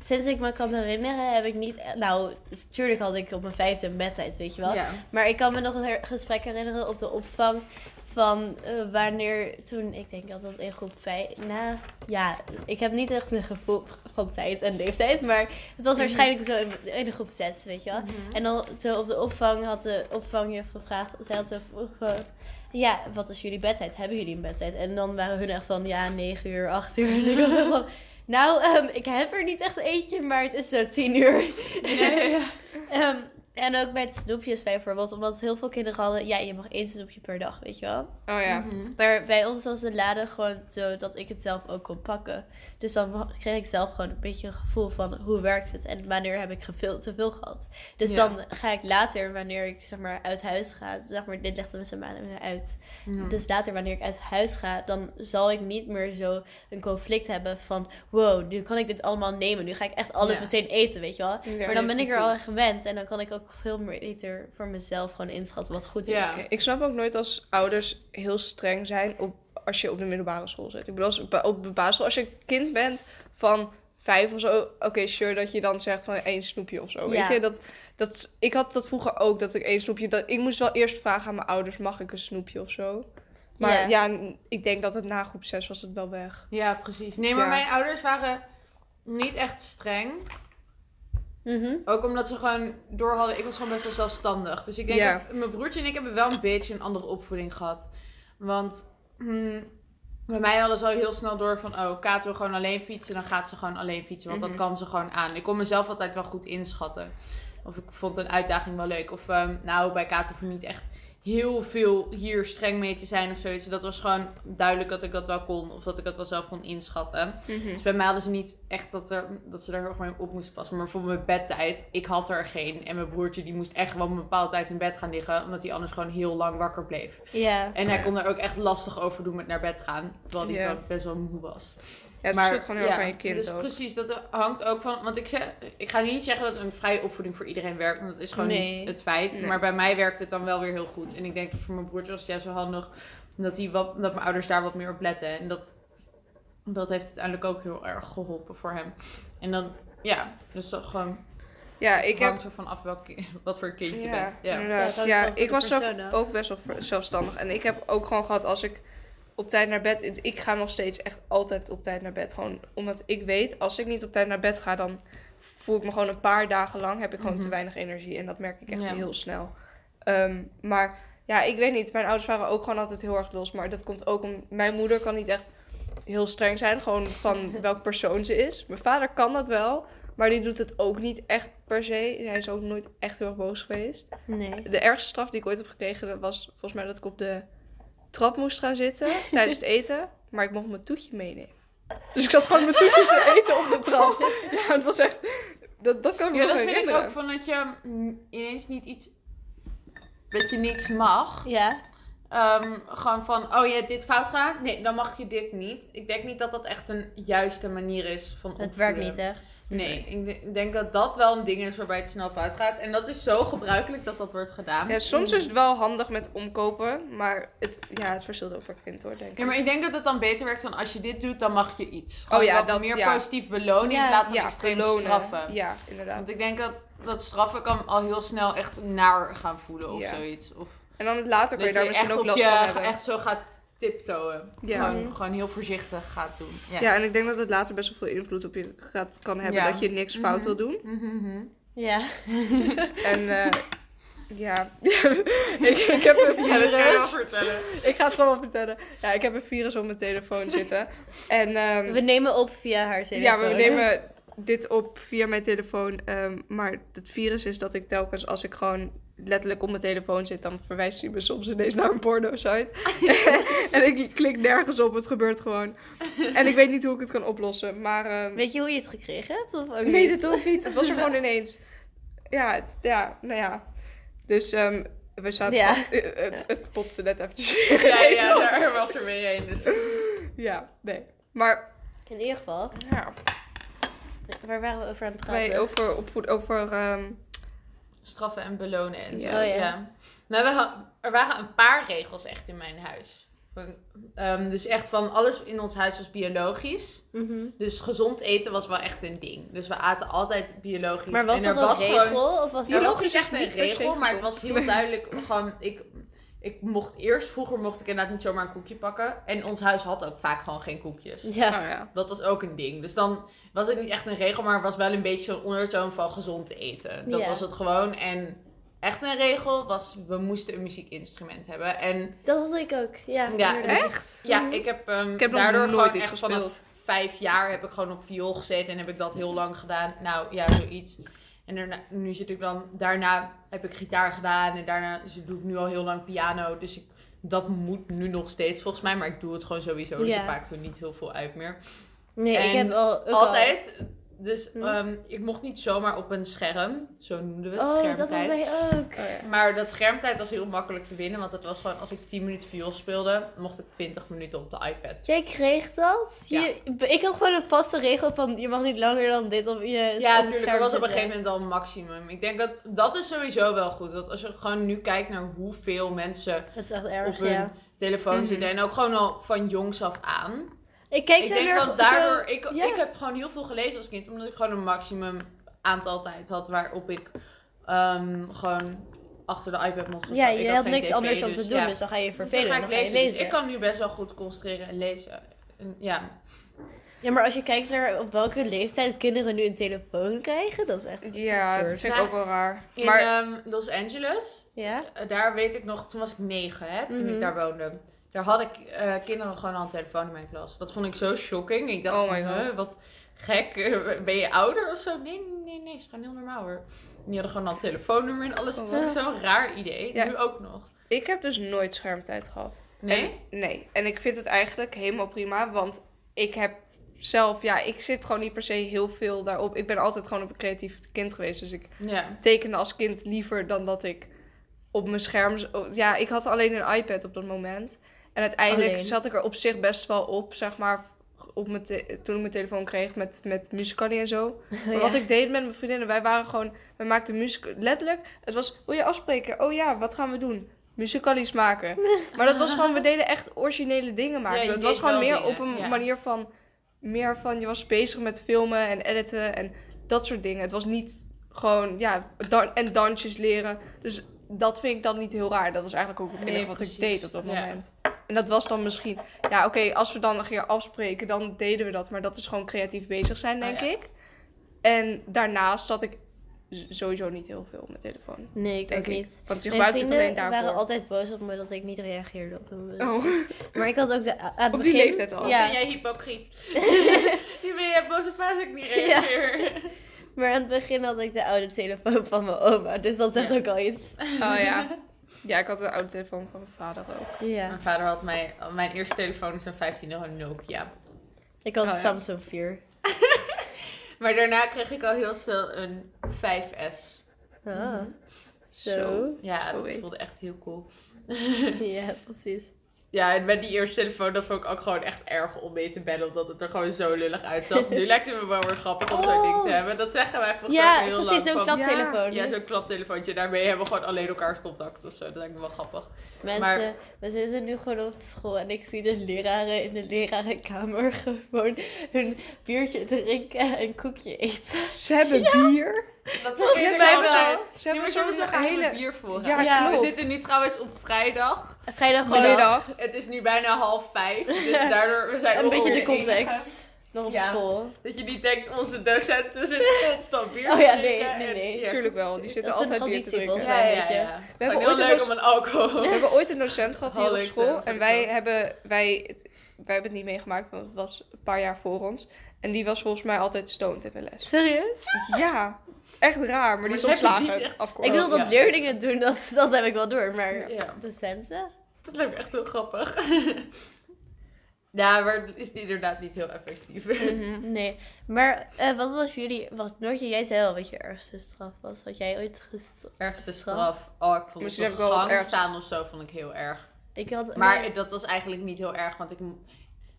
sinds ik me kan herinneren, heb ik niet, nou, natuurlijk had ik op mijn vijfde een bedtijd, weet je wel. Ja. Maar ik kan me nog een gesprek herinneren op de opvang van eh, wanneer toen, ik denk dat dat in groep 5, nou ja, ik heb niet echt een gevoel van tijd en leeftijd, maar het was waarschijnlijk zo in, in de groep 6, weet je wel. En dan zo op de opvang had de opvangjuf gevraagd, zij had zo van, ja, wat is jullie bedtijd? Hebben jullie een bedtijd? En dan waren hun echt van, ja, 9 uur, 8 uur. En ik was echt van, nou, ehm, ik heb er niet echt eentje, maar het is zo 10 uur. Ja, ja, ja. En ook met snoepjes bijvoorbeeld, omdat heel veel kinderen hadden, ja, je mag één snoepje per dag, weet je wel. Oh ja. Mhm. Maar bij ons was de lade gewoon zo dat ik het zelf ook kon pakken. Dus dan kreeg ik zelf gewoon een beetje een gevoel van hoe werkt het en wanneer heb ik geveel, te veel gehad. Dus Ja. dan ga ik later, wanneer ik zeg maar uit huis ga, zeg maar, dit legden we ze maanden weer uit. Ja. Dus later, wanneer ik uit huis ga, dan zal ik niet meer zo een conflict hebben van wow, nu kan ik dit allemaal nemen. Nu ga ik echt alles Ja. meteen eten, weet je wel. Ja, maar dan ben ik er al aan gewend en dan kan ik ook veel meer beter voor mezelf gewoon inschatten wat goed is. Ja. Ik snap ook nooit als ouders heel streng zijn op, als je op de middelbare school zit. Ik bedoel, als, op de basisschool, als je een kind bent van vijf of zo, oké, sure, dat je dan zegt van één snoepje of zo. Weet je, dat, dat, ik had dat vroeger ook, dat ik één snoepje, dat, ik moest wel eerst vragen aan mijn ouders, mag ik een snoepje of zo? Maar Ja. ik denk dat het na groep 6 was het wel weg. Ja, precies. Nee, maar Ja. mijn ouders waren niet echt streng. Mhm. Ook omdat ze gewoon door hadden. Ik was gewoon best wel zelfstandig. Dus ik denk dat mijn broertje en ik hebben wel een beetje een andere opvoeding gehad. Want hmm, bij mij hadden ze al heel snel door van... Oh, Kaat wil gewoon alleen fietsen. Dan gaat ze gewoon alleen fietsen. Want Mhm. dat kan ze gewoon aan. Ik kon mezelf altijd wel goed inschatten. Of ik vond een uitdaging wel leuk. Of ehm, nou, bij Kaat hoef je niet echt heel veel hier streng mee te zijn of zoiets. Dat was gewoon duidelijk dat ik dat wel kon. Of dat ik dat wel zelf kon inschatten. Dus bij mij hadden ze niet echt dat, er, dat ze daar heel erg mee op moesten passen. Maar bijvoorbeeld mijn bedtijd, ik had er geen. En mijn broertje die moest echt wel een bepaalde tijd in bed gaan liggen. Omdat hij anders gewoon heel lang wakker bleef. Ja. En hij kon er ook echt lastig over doen met naar bed gaan. Terwijl hij wel best wel moe was. Ja, het zit gewoon heel erg aan je kind dus ook. precies, dat hangt ook van... Want ik, zeg, ik ga niet zeggen dat een vrije opvoeding voor iedereen werkt. Want dat is gewoon Nee. niet het feit. Nee. Maar bij mij werkt het dan wel weer heel goed. En ik denk dat voor mijn broertje was het juist wel handig... Dat, hij wat, dat mijn ouders daar wat meer op letten. En dat, dat heeft uiteindelijk ook heel erg geholpen voor hem. En dan, ja, dus dat gewoon... Ja, ik heb hangt ervan af welk, wat voor kindje je Ja, bent. Ja. Ja, inderdaad. Ja, van ik was zelf ook best wel zelfstandig. En ik heb ook gewoon gehad als ik op tijd naar bed... Ik ga nog steeds echt altijd op tijd naar bed. Gewoon omdat ik weet, als ik niet op tijd naar bed ga... dan voel ik me gewoon een paar dagen lang... heb ik gewoon Mhm. te weinig energie. En dat merk ik echt Ja. heel snel. Ehm, maar ja, ik weet niet. Mijn ouders waren ook gewoon altijd heel erg los. Maar dat komt ook om... Mijn moeder kan niet echt heel streng zijn. Gewoon van welk persoon ze is. Mijn vader kan dat wel... Maar die doet het ook niet echt per se. Hij is ook nooit echt heel erg boos geweest. Nee. De ergste straf die ik ooit heb gekregen, was volgens mij dat ik op de trap moest gaan zitten tijdens het eten. Maar ik mocht mijn toetje meenemen. Dus ik zat gewoon mijn toetje te eten op de trap. Ja, het was echt... Dat, dat kan ik me Ja, nog dat vind ik ook van dat je ineens niet iets... Dat je niks mag. Ja. Ehm, gewoon van, oh je hebt dit fout gedaan? Nee, dan mag je dit niet. Ik denk niet dat dat echt een juiste manier is van Het werkt niet echt. Nee, ik de- ik denk dat dat wel een ding is waarbij het snel fout gaat. En dat is zo gebruikelijk dat dat wordt gedaan. Ja, soms is het wel handig met omkopen, maar het, ja, het verschilt ook per kind hoor, denk ik. Ja, maar ik denk dat het dan beter werkt dan als je dit doet, dan mag je iets. Gewoon Oh ja, dat- meer ja. positief belonen Ja, in plaats van ja, extreem belonen. straffen. Ja, inderdaad. Want ik denk dat, dat straffen kan al heel snel echt naar gaan voelen of Ja. zoiets. Of En dan later kun je daar misschien ook last je van hebben. echt zo gaat tiptoeën. Ja. Gewoon, gewoon heel voorzichtig gaat doen. Ja. Ja. en ik denk dat het later best wel veel invloed op je gaat, kan hebben Ja. dat je niks fout Mhm. wil doen. Mhm, mhm. Ja. En eh, ja, ik, ik heb een Ja, virus. vertellen. Ik ga het gewoon wel vertellen. Ja, ik heb een virus op mijn telefoon zitten. En ehm, We nemen op via haar telefoon. ja, we nemen dit op via mijn telefoon. ehm, maar het virus is dat ik telkens als ik gewoon letterlijk op mijn telefoon zit, dan verwijst hij me soms ineens naar een porno-site. en ik klik nergens op, het gebeurt gewoon. En ik weet niet hoe ik het kan oplossen. Maar ehm, Weet je hoe je het gekregen hebt? Of ook nee, niet? dat hoeft niet. Het was er gewoon ineens. Ja, ja, nou ja. Dus ehm, we zaten... Ja. al- eh, het, het popte net eventjes. Ja, ja, daar was er weer een. Dus. Ja, nee. Maar In ieder geval. ja, Waar waren we over aan het praten? wij over opvoed, over... ehm, Straffen en belonen en zo. Ja. Oh, ja. ja. Maar we er waren een paar regels echt in mijn huis. Ehm, dus echt van alles in ons huis was biologisch. Mhm. Dus gezond eten was wel echt een ding. Dus we aten altijd biologisch. Maar was en er dat een was regel? Gewoon, Of was er dat... was niet echt een regel, maar het was heel duidelijk. Gewoon, ik, ik mocht eerst, vroeger mocht ik inderdaad niet zomaar een koekje pakken. En ons huis had ook vaak gewoon geen koekjes. Ja. nou ja. Dat was ook een ding. Dus dan was het niet echt een regel, maar het was wel een beetje zo'n ondertoon van gezond eten. Dat was het gewoon. En echt een regel was, we moesten een muziekinstrument hebben. En Dat had ik ook. Ja, Ja, inderdaad. Echt? ja, Mhm. ik heb, ehm Ik heb nog daardoor nooit gewoon iets echt gespeeld. vanaf vijf jaar heb ik gewoon op viool gezeten en heb ik dat heel lang gedaan. Nou ja, zoiets. En daarna, nu zit ik dan, daarna heb ik gitaar gedaan en daarna dus doe ik nu al heel lang piano. Dus ik, dat moet nu nog steeds volgens mij, maar ik doe het gewoon sowieso. Dus Ja. het maakt er niet heel veel uit meer. Nee, ik heb al... Altijd. Dus Hm. ehm, ik mocht niet zomaar op een scherm. Zo noemden we het, Oh, dat schermtijd. hadden wij ook. Oh, ja. Maar dat schermtijd was heel makkelijk te winnen. Want het was gewoon, als ik 10 minuten viool speelde, mocht ik 20 minuten op de iPad. Jij kreeg dat? Je, ik had gewoon een vaste regel van je mag niet langer dan dit op je Ja, op het natuurlijk. scherm Dat was op een gegeven moment al een maximum. Ik denk dat dat is sowieso wel goed. Dat als je gewoon nu kijkt naar hoeveel mensen Dat is echt erg, op hun ja. telefoon Mhm. zitten. En ook gewoon al van jongs af aan. Ik Ik zo denk dat daardoor... Ik, ik heb gewoon heel veel gelezen als kind. Omdat ik gewoon een maximum aantal tijd had waarop ik ehm, gewoon achter de iPad mocht of Ja. Ik je had niks tv, anders om te dus doen, ja. dus dan ga je Dus dan vervelen ga ik dan ga je lezen. Dus lezen. ik kan nu best wel goed concentreren en lezen. En, ja. Ja, maar als je kijkt naar op welke leeftijd kinderen nu een telefoon krijgen, dat is echt Ja, dat vind ik ook wel raar. In Maar ehm, Los Angeles, Ja? eh, daar weet ik nog, toen was ik negen, hè, toen Mhm. ik daar woonde. Daar had ik eh, kinderen gewoon al een telefoon in mijn klas. Dat vond ik zo shocking. Ik dacht, Oh van, my God. huh, wat gek. Ben je ouder of zo? Nee, nee, nee. Is gewoon heel normaal hoor. En die hadden gewoon al een telefoonnummer en alles. Oh, Dat vond ik zo'n raar idee. Ja. Nu ook nog. ik heb dus nooit schermtijd gehad. Nee? En, nee. En ik vind het eigenlijk helemaal prima, want ik heb zelf, ja, ik zit gewoon niet per se heel veel daarop. Ik ben altijd gewoon een creatief kind geweest, dus ik Ja. tekende als kind liever dan dat ik op mijn scherm... Ja, ik had alleen een iPad op dat moment. En uiteindelijk Alleen. zat ik er op zich best wel op, zeg maar, op mijn toen ik mijn telefoon kreeg met, met en zo. Maar wat ik deed met mijn vriendinnen, wij waren gewoon, wij maakten muziek, letterlijk, het was, wil je afspreken? Oh ja, wat gaan we doen? Musicalies maken. Maar dat was gewoon, we deden echt originele dingen maken. Ja, het was gewoon meer dingen, op een ja. manier van, meer van, je was bezig met filmen en editen en dat soort dingen. Het was niet gewoon, ja, dan- en dansjes leren. Dus dat vind ik dan niet heel raar. Dat was eigenlijk ook het Nee, enige wat ik deed op dat Ja. En dat was dan misschien, ja oké, als we dan een keer afspreken, dan deden we dat. Maar dat is gewoon creatief bezig zijn, denk Oh, ja. ik. En daarnaast zat ik sowieso niet heel veel op mijn telefoon. Nee, ik Denk ook ik. niet. Want je Mijn gebruikt het alleen vrienden daarvoor. waren altijd boos op me dat ik niet reageerde op hun. Oh, Maar ik had ook de, aan het op die begin- leeftijd al. Ja. Ben jij hypocriet? Je ben jij boos op als ik niet reageer. Maar aan het begin had ik de oude telefoon van mijn oma, dus dat zegt Ja. ook al iets. Oh ja. Ja, ik had een oude telefoon van mijn vader ook. Ja. Mijn vader had mij, mijn eerste telefoon is een 15 euro Nokia. Ik had Oh, een ja. Samsung 4. Maar daarna kreeg ik al heel snel een 5S. Ah. Zo. Zo. Ja, dat voelde echt heel cool. ja, precies. Ja, en met die eerste telefoon, dat vond ik ook gewoon echt erg om mee te bellen. Omdat het er gewoon zo lullig uitzag. Nu lijkt het me wel weer grappig om zo'n ding te hebben. Dat zeggen wij volgens mij Oh. Ja, al heel precies, lang. zo'n klaptelefoon. Ja, zo'n klaptelefoontje. Daarmee hebben we gewoon alleen elkaars contact of zo. Dat lijkt me wel grappig. Mensen, Maar- we zitten nu gewoon op school en ik zie de leraren in de lerarenkamer gewoon hun biertje drinken en koekje eten. Ze hebben bier. Dat Ja, mij ze hebben Ze hebben zo'n zo hele... bier voor Ja, Ja, We zitten nu trouwens op vrijdag. Goedemiddag. Het is nu bijna half vijf, dus daardoor we zijn Een beetje de context. Nog op Ja. school. Dat je niet denkt, onze docenten zitten constant bier Oh ja, nee, nee, en- nee. ja, Tuurlijk wel, die zitten altijd bier te drinken. volgens mij. Een beetje. We hebben heel ooit een leuk om een alcohol. We hebben ooit een docent gehad hier op school. En wij hebben, wij, het- wij hebben het niet meegemaakt, want het was een paar jaar voor ons. En die was volgens mij altijd stoned in de les. Serieus? Ja, echt raar, maar die is ontslagen. Ik wil dat ja. leerlingen doen, dat, dat heb ik wel door. Maar Ja. docenten? Dat lijkt me echt heel grappig. ja, maar het is inderdaad niet heel effectief. Mhm. Nee. Maar eh, wat was jullie... Wat, Noortje, jij zei al wat je ergste straf was. Had jij ooit gestraft? Ergste straf. Oh, ik vond het Misschien op wat gang staan of zo, vond ik heel erg. Ik had... Maar nee. dat was eigenlijk niet heel erg, want ik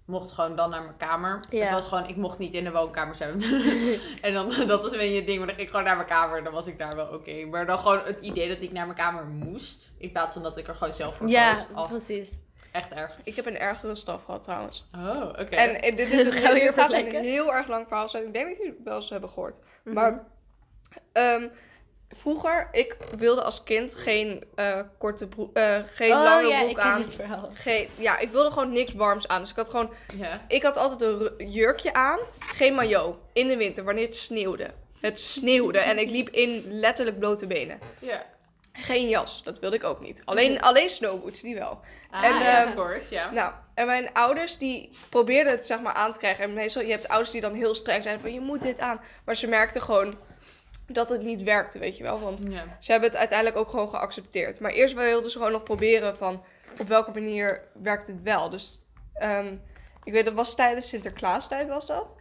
mocht gewoon dan naar mijn kamer. Ja. Het was gewoon, ik mocht niet in de woonkamer zijn. en dan, dat was een beetje het ding, maar dan ging ik gewoon naar mijn kamer en dan was ik daar wel oké. Maar dan gewoon het idee dat ik naar mijn kamer moest, in plaats van dat ik er gewoon zelf voor Ja, koos. Oh, precies. echt erg. Ik heb een ergere straf gehad trouwens. Oh, oké. En, en dit, is een, gaat een heel erg lang verhaal zijn. Ik denk dat jullie het wel eens hebben gehoord. Mhm. Maar ehm, vroeger, ik wilde als kind geen eh, korte broek, eh, geen oh lange ja, broek ik ken aan. dit verhaal. Geen, ja, ik wilde gewoon niks warms aan. Dus ik had gewoon, Ja. ik had altijd een jurkje aan, geen maillot. In de winter, wanneer het sneeuwde. Het sneeuwde en ik liep in letterlijk blote benen. Ja. Geen jas, dat wilde ik ook niet. Alleen, alleen snowboots, die wel. Ah, En, ja, ehm, of course, ja. Nou, en mijn ouders die probeerden het zeg maar aan te krijgen. En meestal, je hebt ouders die dan heel streng zijn van je moet dit aan. Maar ze merkten gewoon dat het niet werkte, weet je wel. Want ja. ze hebben het uiteindelijk ook gewoon geaccepteerd. Maar eerst wilden ze gewoon nog proberen van op welke manier werkt het wel. Dus ehm, ik weet, dat was tijdens Sinterklaastijd was dat.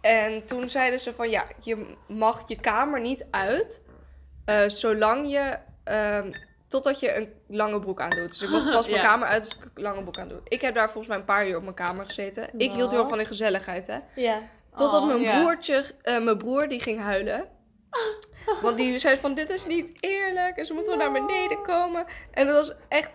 En toen zeiden ze van ja, je mag je kamer niet uit eh, zolang je ehm, totdat je een lange broek aandoet. Dus ik mocht pas mijn Ja. kamer uit als ik een lange broek aandoe. Ik heb daar volgens mij een paar uur op mijn kamer gezeten. Ik hield heel erg van in gezelligheid, hè. Ja. Totdat Oh, mijn ja. broertje, eh, mijn broer, die ging huilen. Want die zei van, dit is niet eerlijk. En ze moeten wel naar beneden komen. En dat was echt,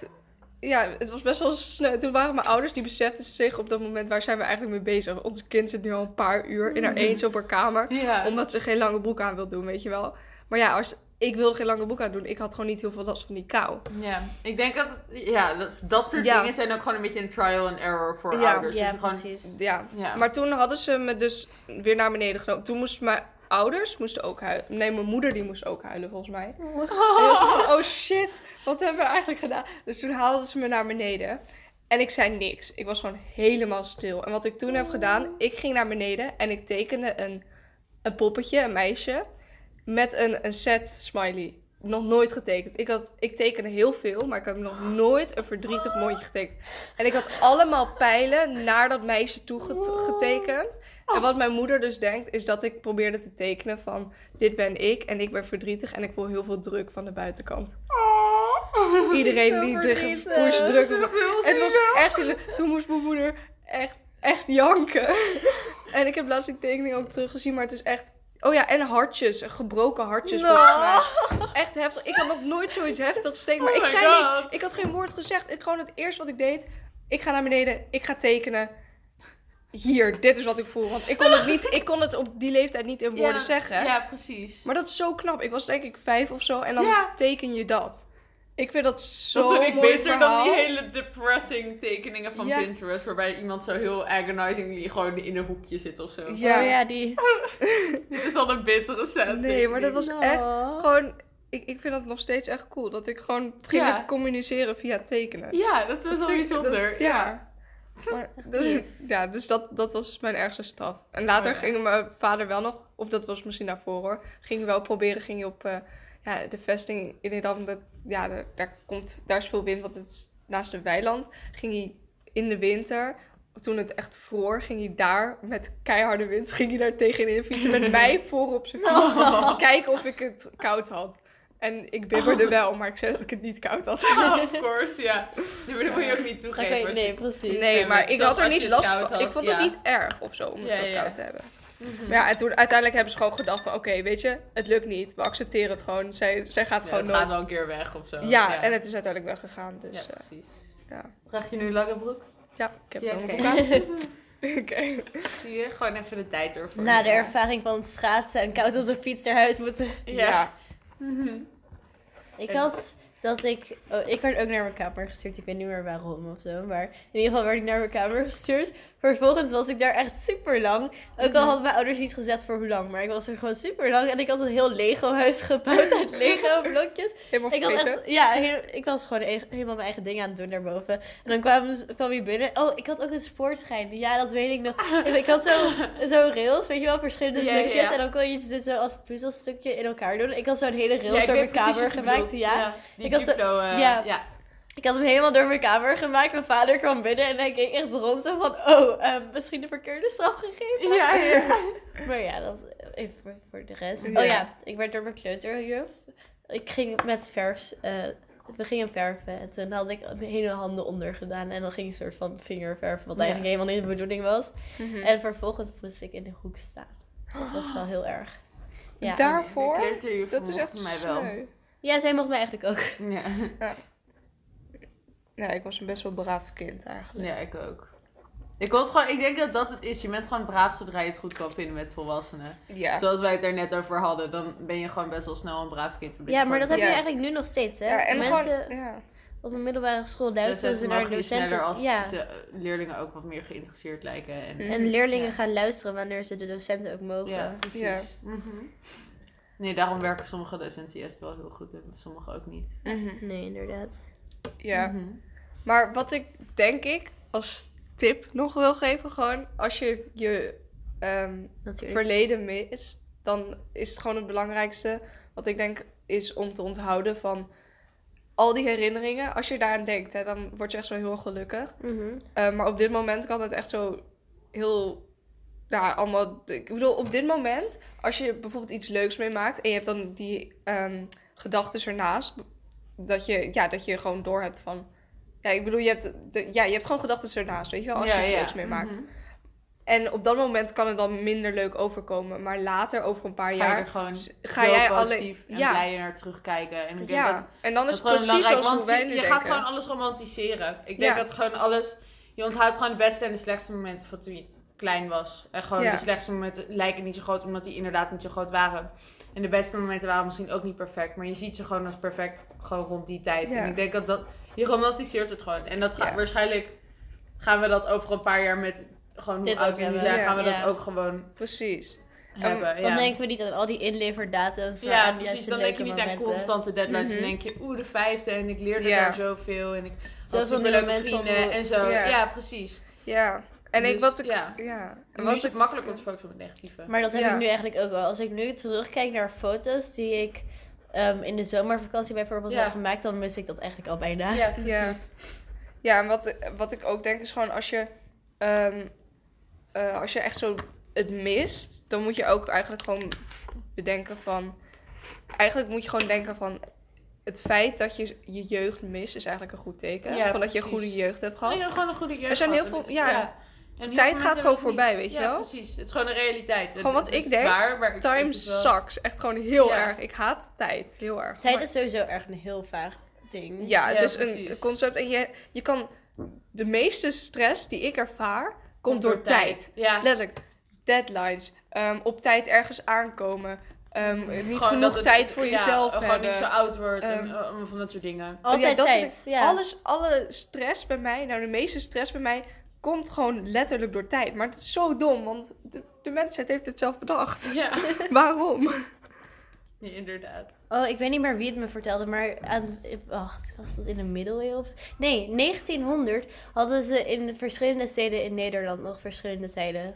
ja, het was best wel sneu. Toen waren mijn ouders, die beseften zich op dat moment, waar zijn we eigenlijk mee bezig? Ons kind zit nu al een paar uur in haar eentje op haar kamer. Ja. Omdat ze geen lange broek aan wil doen, weet je wel. Maar ja, als, ik wilde geen lange broek aan doen. Ik had gewoon niet heel veel last van die kou. Ja, ik denk dat, ja, dat, dat soort Ja. dingen zijn ook gewoon een beetje een trial and error voor Ja. ouders. Ja, Dus gewoon, precies. Ja. ja. Maar toen hadden ze me dus weer naar beneden genomen. Toen moesten mijn ouders moesten ook huilen. Nee, mijn moeder die moest ook huilen volgens mij. En die was van, oh shit, wat hebben we eigenlijk gedaan? Dus toen haalden ze me naar beneden. En ik zei niks. Ik was gewoon helemaal stil. En wat ik toen heb gedaan, ik ging naar beneden en ik tekende een, een poppetje, een meisje, met een, een set smiley. Nog nooit getekend. Ik, had, ik tekende heel veel, maar ik heb nog nooit een verdrietig mondje getekend. En ik had allemaal pijlen naar dat meisje toe get- getekend. En wat mijn moeder dus denkt, is dat ik probeerde te tekenen van... Dit ben ik en ik ben verdrietig en ik voel heel veel druk van de buitenkant. Iedereen die de gevoers druk. Het was echt... Toen moest mijn moeder echt, echt janken. En ik heb laatst die tekening ook teruggezien, maar het is echt... Oh ja, en hartjes. Gebroken hartjes volgens mij. Echt heftig. Ik had nog nooit zoiets heftigs steken. Maar Oh ik zei God. niks. Ik had geen woord gezegd. Ik, gewoon het eerste wat ik deed. Ik ga naar beneden. Ik ga tekenen. Hier, dit is wat ik voel. Want ik kon het, niet, ik kon het op die leeftijd niet in woorden ja, zeggen. Ja, precies. Maar dat is zo knap. Ik was denk ik vijf of zo. En dan Ja. teken je dat. Ik vind dat zo dat vind ik mooi beter verhaal. dan die hele depressing tekeningen van Ja. Pinterest. Waarbij iemand zo heel agonizingly gewoon in een hoekje zit of zo. Ja. Oh ja, die... Dit is dan een bittere set Nee, maar dat was Oh. echt gewoon... Ik, ik vind dat nog steeds echt cool. Dat ik gewoon ging Ja. communiceren via tekenen. Ja, dat is wel Dat dat bijzonder. is- ja. Maar, dus, ja, dus dat, dat was mijn ergste straf. En later Oh ja. ging mijn vader wel nog, of dat was misschien daarvoor hoor, ging hij wel proberen, ging hij op eh, ja, de vesting in Edam. Dat, ja, daar, daar, komt, daar is veel wind, want het is naast een weiland. Ging hij in de winter, toen het echt vroor, ging hij daar met keiharde wind, ging hij daar tegenin fietsen met mij voor op zijn fiets. Kijken of ik het koud had. En ik bibberde wel, maar ik zei dat ik het niet koud had. of course, ja. Nee, maar dat moet je ook niet toegeven. Nee, precies. Nee, maar ik had er niet last van. had, ik vond ja. het niet erg of zo om het Ja, zo ja. koud te hebben. Mhm. Maar ja, en toen uiteindelijk hebben ze gewoon gedacht van... Oké, weet je, het lukt niet. We accepteren het gewoon. Zij, zij gaat Ja, gewoon het gaat wel een keer weg of zo. Ja, en het is uiteindelijk weggegaan. Dus ja, ja, precies. ja. Draag je nu lange broek? ja ik heb wel een broek aan. Oké. Zie je? Gewoon even de tijd ervoor. Na de ervaring van het schaatsen en koud op de fiets naar huis moeten. Ja. Ja. Ik En- had dat ik... Oh, ik werd ook naar mijn kamer gestuurd. Ik weet niet meer waarom of zo. Maar in ieder geval werd ik naar mijn kamer gestuurd. Vervolgens was ik daar echt super lang. Ook Mhm. al hadden mijn ouders niet gezegd voor hoe lang. Maar ik was er gewoon super lang. En ik had een heel Lego-huis gebouwd uit Lego-blokjes. Helemaal Ik, had echt, ja, heel- ik was gewoon e- helemaal mijn eigen dingen aan het doen daarboven. En dan kwam, kwam hij binnen. Oh, ik had ook een spoortrein. Ja, dat weet ik nog. Ik had zo, zo rails, weet je wel, verschillende Ja, stukjes. ja. En dan kon je dit zo als puzzelstukje in elkaar doen. Ik had zo'n hele rails door mijn kamer gemaakt. Ja. Had Duplo, eh, ja. ja. Ik had hem helemaal door mijn kamer gemaakt. Mijn vader kwam binnen en hij keek echt rond zo van... Oh, ehm, misschien de verkeerde stap gegeven. Ja, ja. Maar ja, dat even voor, voor de rest. Ja. Oh ja, ik werd door mijn kleuterjuf. Ik ging met vers. eh, we gingen verven en toen had ik mijn hele handen onder gedaan. En dan ging ik een soort van vingerverven, wat Ja. eigenlijk helemaal niet de bedoeling was. Mhm. En vervolgens moest ik in de hoek staan. Dat was wel heel erg. Ja, Daarvoor? Dat is echt mij wel. sneu. Ja zij mocht mij eigenlijk ook. Ja. Ja, ik was een best wel braaf kind eigenlijk. ja, ik ook. Ik, gewoon, ik denk dat dat het is. Je bent gewoon braaf zodra je het goed kan vinden met volwassenen. Ja. Zoals wij het er net over hadden, dan ben je gewoon best wel snel een braaf kind. Ja, maar dat heb je Ja. eigenlijk nu nog steeds, hè? Ja, en Mensen gewoon, ja. op de middelbare school luisteren Docenten ze naar docenten. sneller als ja. ze, leerlingen ook wat meer geïnteresseerd lijken. En. En leerlingen Ja. gaan luisteren wanneer ze de docenten ook mogen. Ja, precies. Ja. Mhm. Nee, daarom werken sommige docenten juist wel heel goed en sommige ook niet. Mhm. Nee, inderdaad. Ja. Mhm. Maar wat ik denk ik als tip nog wil geven, gewoon als je je ehm, verleden mist, dan is het gewoon het belangrijkste wat ik denk is om te onthouden van al die herinneringen. Als je daaraan denkt, hè, dan word je echt zo heel gelukkig. Mhm. Eh, maar op dit moment kan het echt zo heel. Nou, allemaal. Ik bedoel, op dit moment, als je bijvoorbeeld iets leuks meemaakt en je hebt dan die ehm gedachten ernaast, dat je, ja, dat je gewoon door hebt van. Ja, ik bedoel, je hebt, de, ja, je hebt gewoon gedachten ernaast, weet je wel, als je iets ja. leuks meemaakt. Mhm. En op dat moment kan het dan minder leuk overkomen, maar later, over een paar Ga je jaar, gewoon ga jij positief en Ja, blij naar terugkijken. En ik denk ja. dat, en dan is het precies zoals hoe wij je, nu je denken. gaat gewoon alles romantiseren. Ik denk Ja. dat gewoon alles... Je onthoudt gewoon de beste en de slechtste momenten van toen je klein was. En gewoon Ja. de slechtste momenten lijken niet zo groot, omdat die inderdaad niet zo groot waren. En de beste momenten waren misschien ook niet perfect. Maar je ziet ze gewoon als perfect gewoon rond die tijd. Ja. En ik denk dat dat... Je romantiseert het gewoon. En dat gaat Ja. waarschijnlijk... Gaan we dat over een paar jaar met... Gewoon hoe Dit oud we nu zijn, gaan we Ja. dat ook gewoon Precies. hebben. Dan ja. denken we niet aan al die inleverdatums. maar Ja, precies. Dan denk je leuke niet aan constante deadlines. Mhm. Dan denk je, oeh, de vijfde en ik leerde Ja. daar zoveel. En ik had Zoveel mensen vrienden en zo. Ja. Ja, precies. Ja. En ik Dus, wat ik. ja. Ja. En wat is ik makkelijk om te focussen op het negatieve. Maar dat heb Ja. ik nu eigenlijk ook wel. Als ik nu terugkijk naar foto's die ik ehm, in de zomervakantie bijvoorbeeld Ja. heb gemaakt, dan mis ik dat eigenlijk al bijna. Ja, precies. Ja. Ja, en wat, wat ik ook denk is gewoon als je, ehm, eh, als je echt zo het mist, dan moet je ook eigenlijk gewoon bedenken van. Eigenlijk moet je gewoon denken van. Het feit dat je je jeugd mist is eigenlijk een goed teken. Ja, van dat je een goede jeugd hebt gehad. hebt gewoon een goede jeugd Er zijn heel veel- ja. Tijd gaat gewoon voorbij, niet. weet je ja, wel? precies. Het is gewoon een realiteit. Gewoon wat Het ik is denk, Zwaar, maar ik- Time sucks. Echt gewoon heel Ja. erg. Ik haat tijd. Heel erg. Tijd Maar- is sowieso echt een heel vaag ding. Ja, het Ja, is precies. een concept. En je, je kan... De meeste stress die ik ervaar, komt door tijd. Ja. Letterlijk. Deadlines. ehm, op tijd ergens aankomen. ehm, niet Gewoon genoeg het- tijd voor ja, jezelf Gewoon hebben. niet zo oud wordt en Ehm, uh, allemaal van dat soort dingen. Altijd Ja, dat tijd. Ja. Alles, alle stress bij mij, nou de meeste stress bij mij, komt gewoon letterlijk door tijd. Maar het is zo dom, want de, de mensheid heeft het zelf bedacht. Ja. Waarom? Nee, inderdaad. Oh, ik weet niet meer wie het me vertelde, maar aan, wacht, was dat in de middeleeuwen? of- Nee, 1900 hadden ze in verschillende steden in Nederland nog verschillende tijden.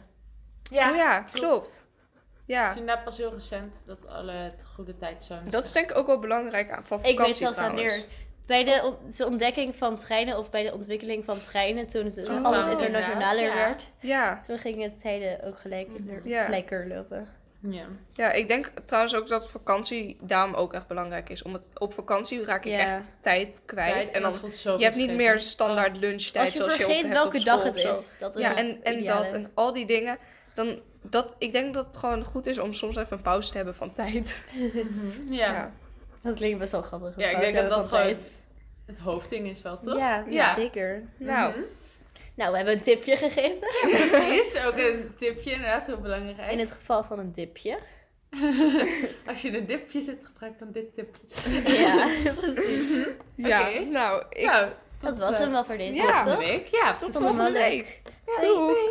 Ja. oh ja, klopt. klopt. Het Ja, is inderdaad pas heel recent dat alle het goede tijdszones dat is denk ik ook wel belangrijk aan van Ik weet vakantie zelfs wanneer. Bij de, on- de ontdekking van treinen of bij de ontwikkeling van treinen, toen het Oh, alles internationaler ja. werd, Ja, toen gingen de tijden ook gelijk in de, Ja. gelijker lopen. Ja. ja, ik denk trouwens ook dat vakantie daarom ook echt belangrijk is. Omdat op vakantie raak ik Ja. echt tijd kwijt. En dan, je hebt niet meer standaard lunchtijd Als je zoals je vergeet op hebt welke op dag het is, dat is Ja, het en, en ideale. dat en al die dingen. Dan, dat, ik denk dat het gewoon goed is om soms even een pauze te hebben van tijd. Mhm. Ja. Ja. Dat klinkt best wel grappig. Ja, ik pauze denk dat dat van gewoon tijd. Het hoofdding is wel, toch? Ja, Ja. zeker. Nou, Mhm. Nou, we hebben een tipje gegeven. Precies, ook een tipje inderdaad, heel belangrijk. In het geval van een dipje. Als je een dipje zit, gebruik dan dit tipje. Ja, precies. Ja, Oké. nou, ik, Ja, Dat was hem wel voor deze Ja. week, toch? week. Ja, tot tot volgende week. Doei. Doei.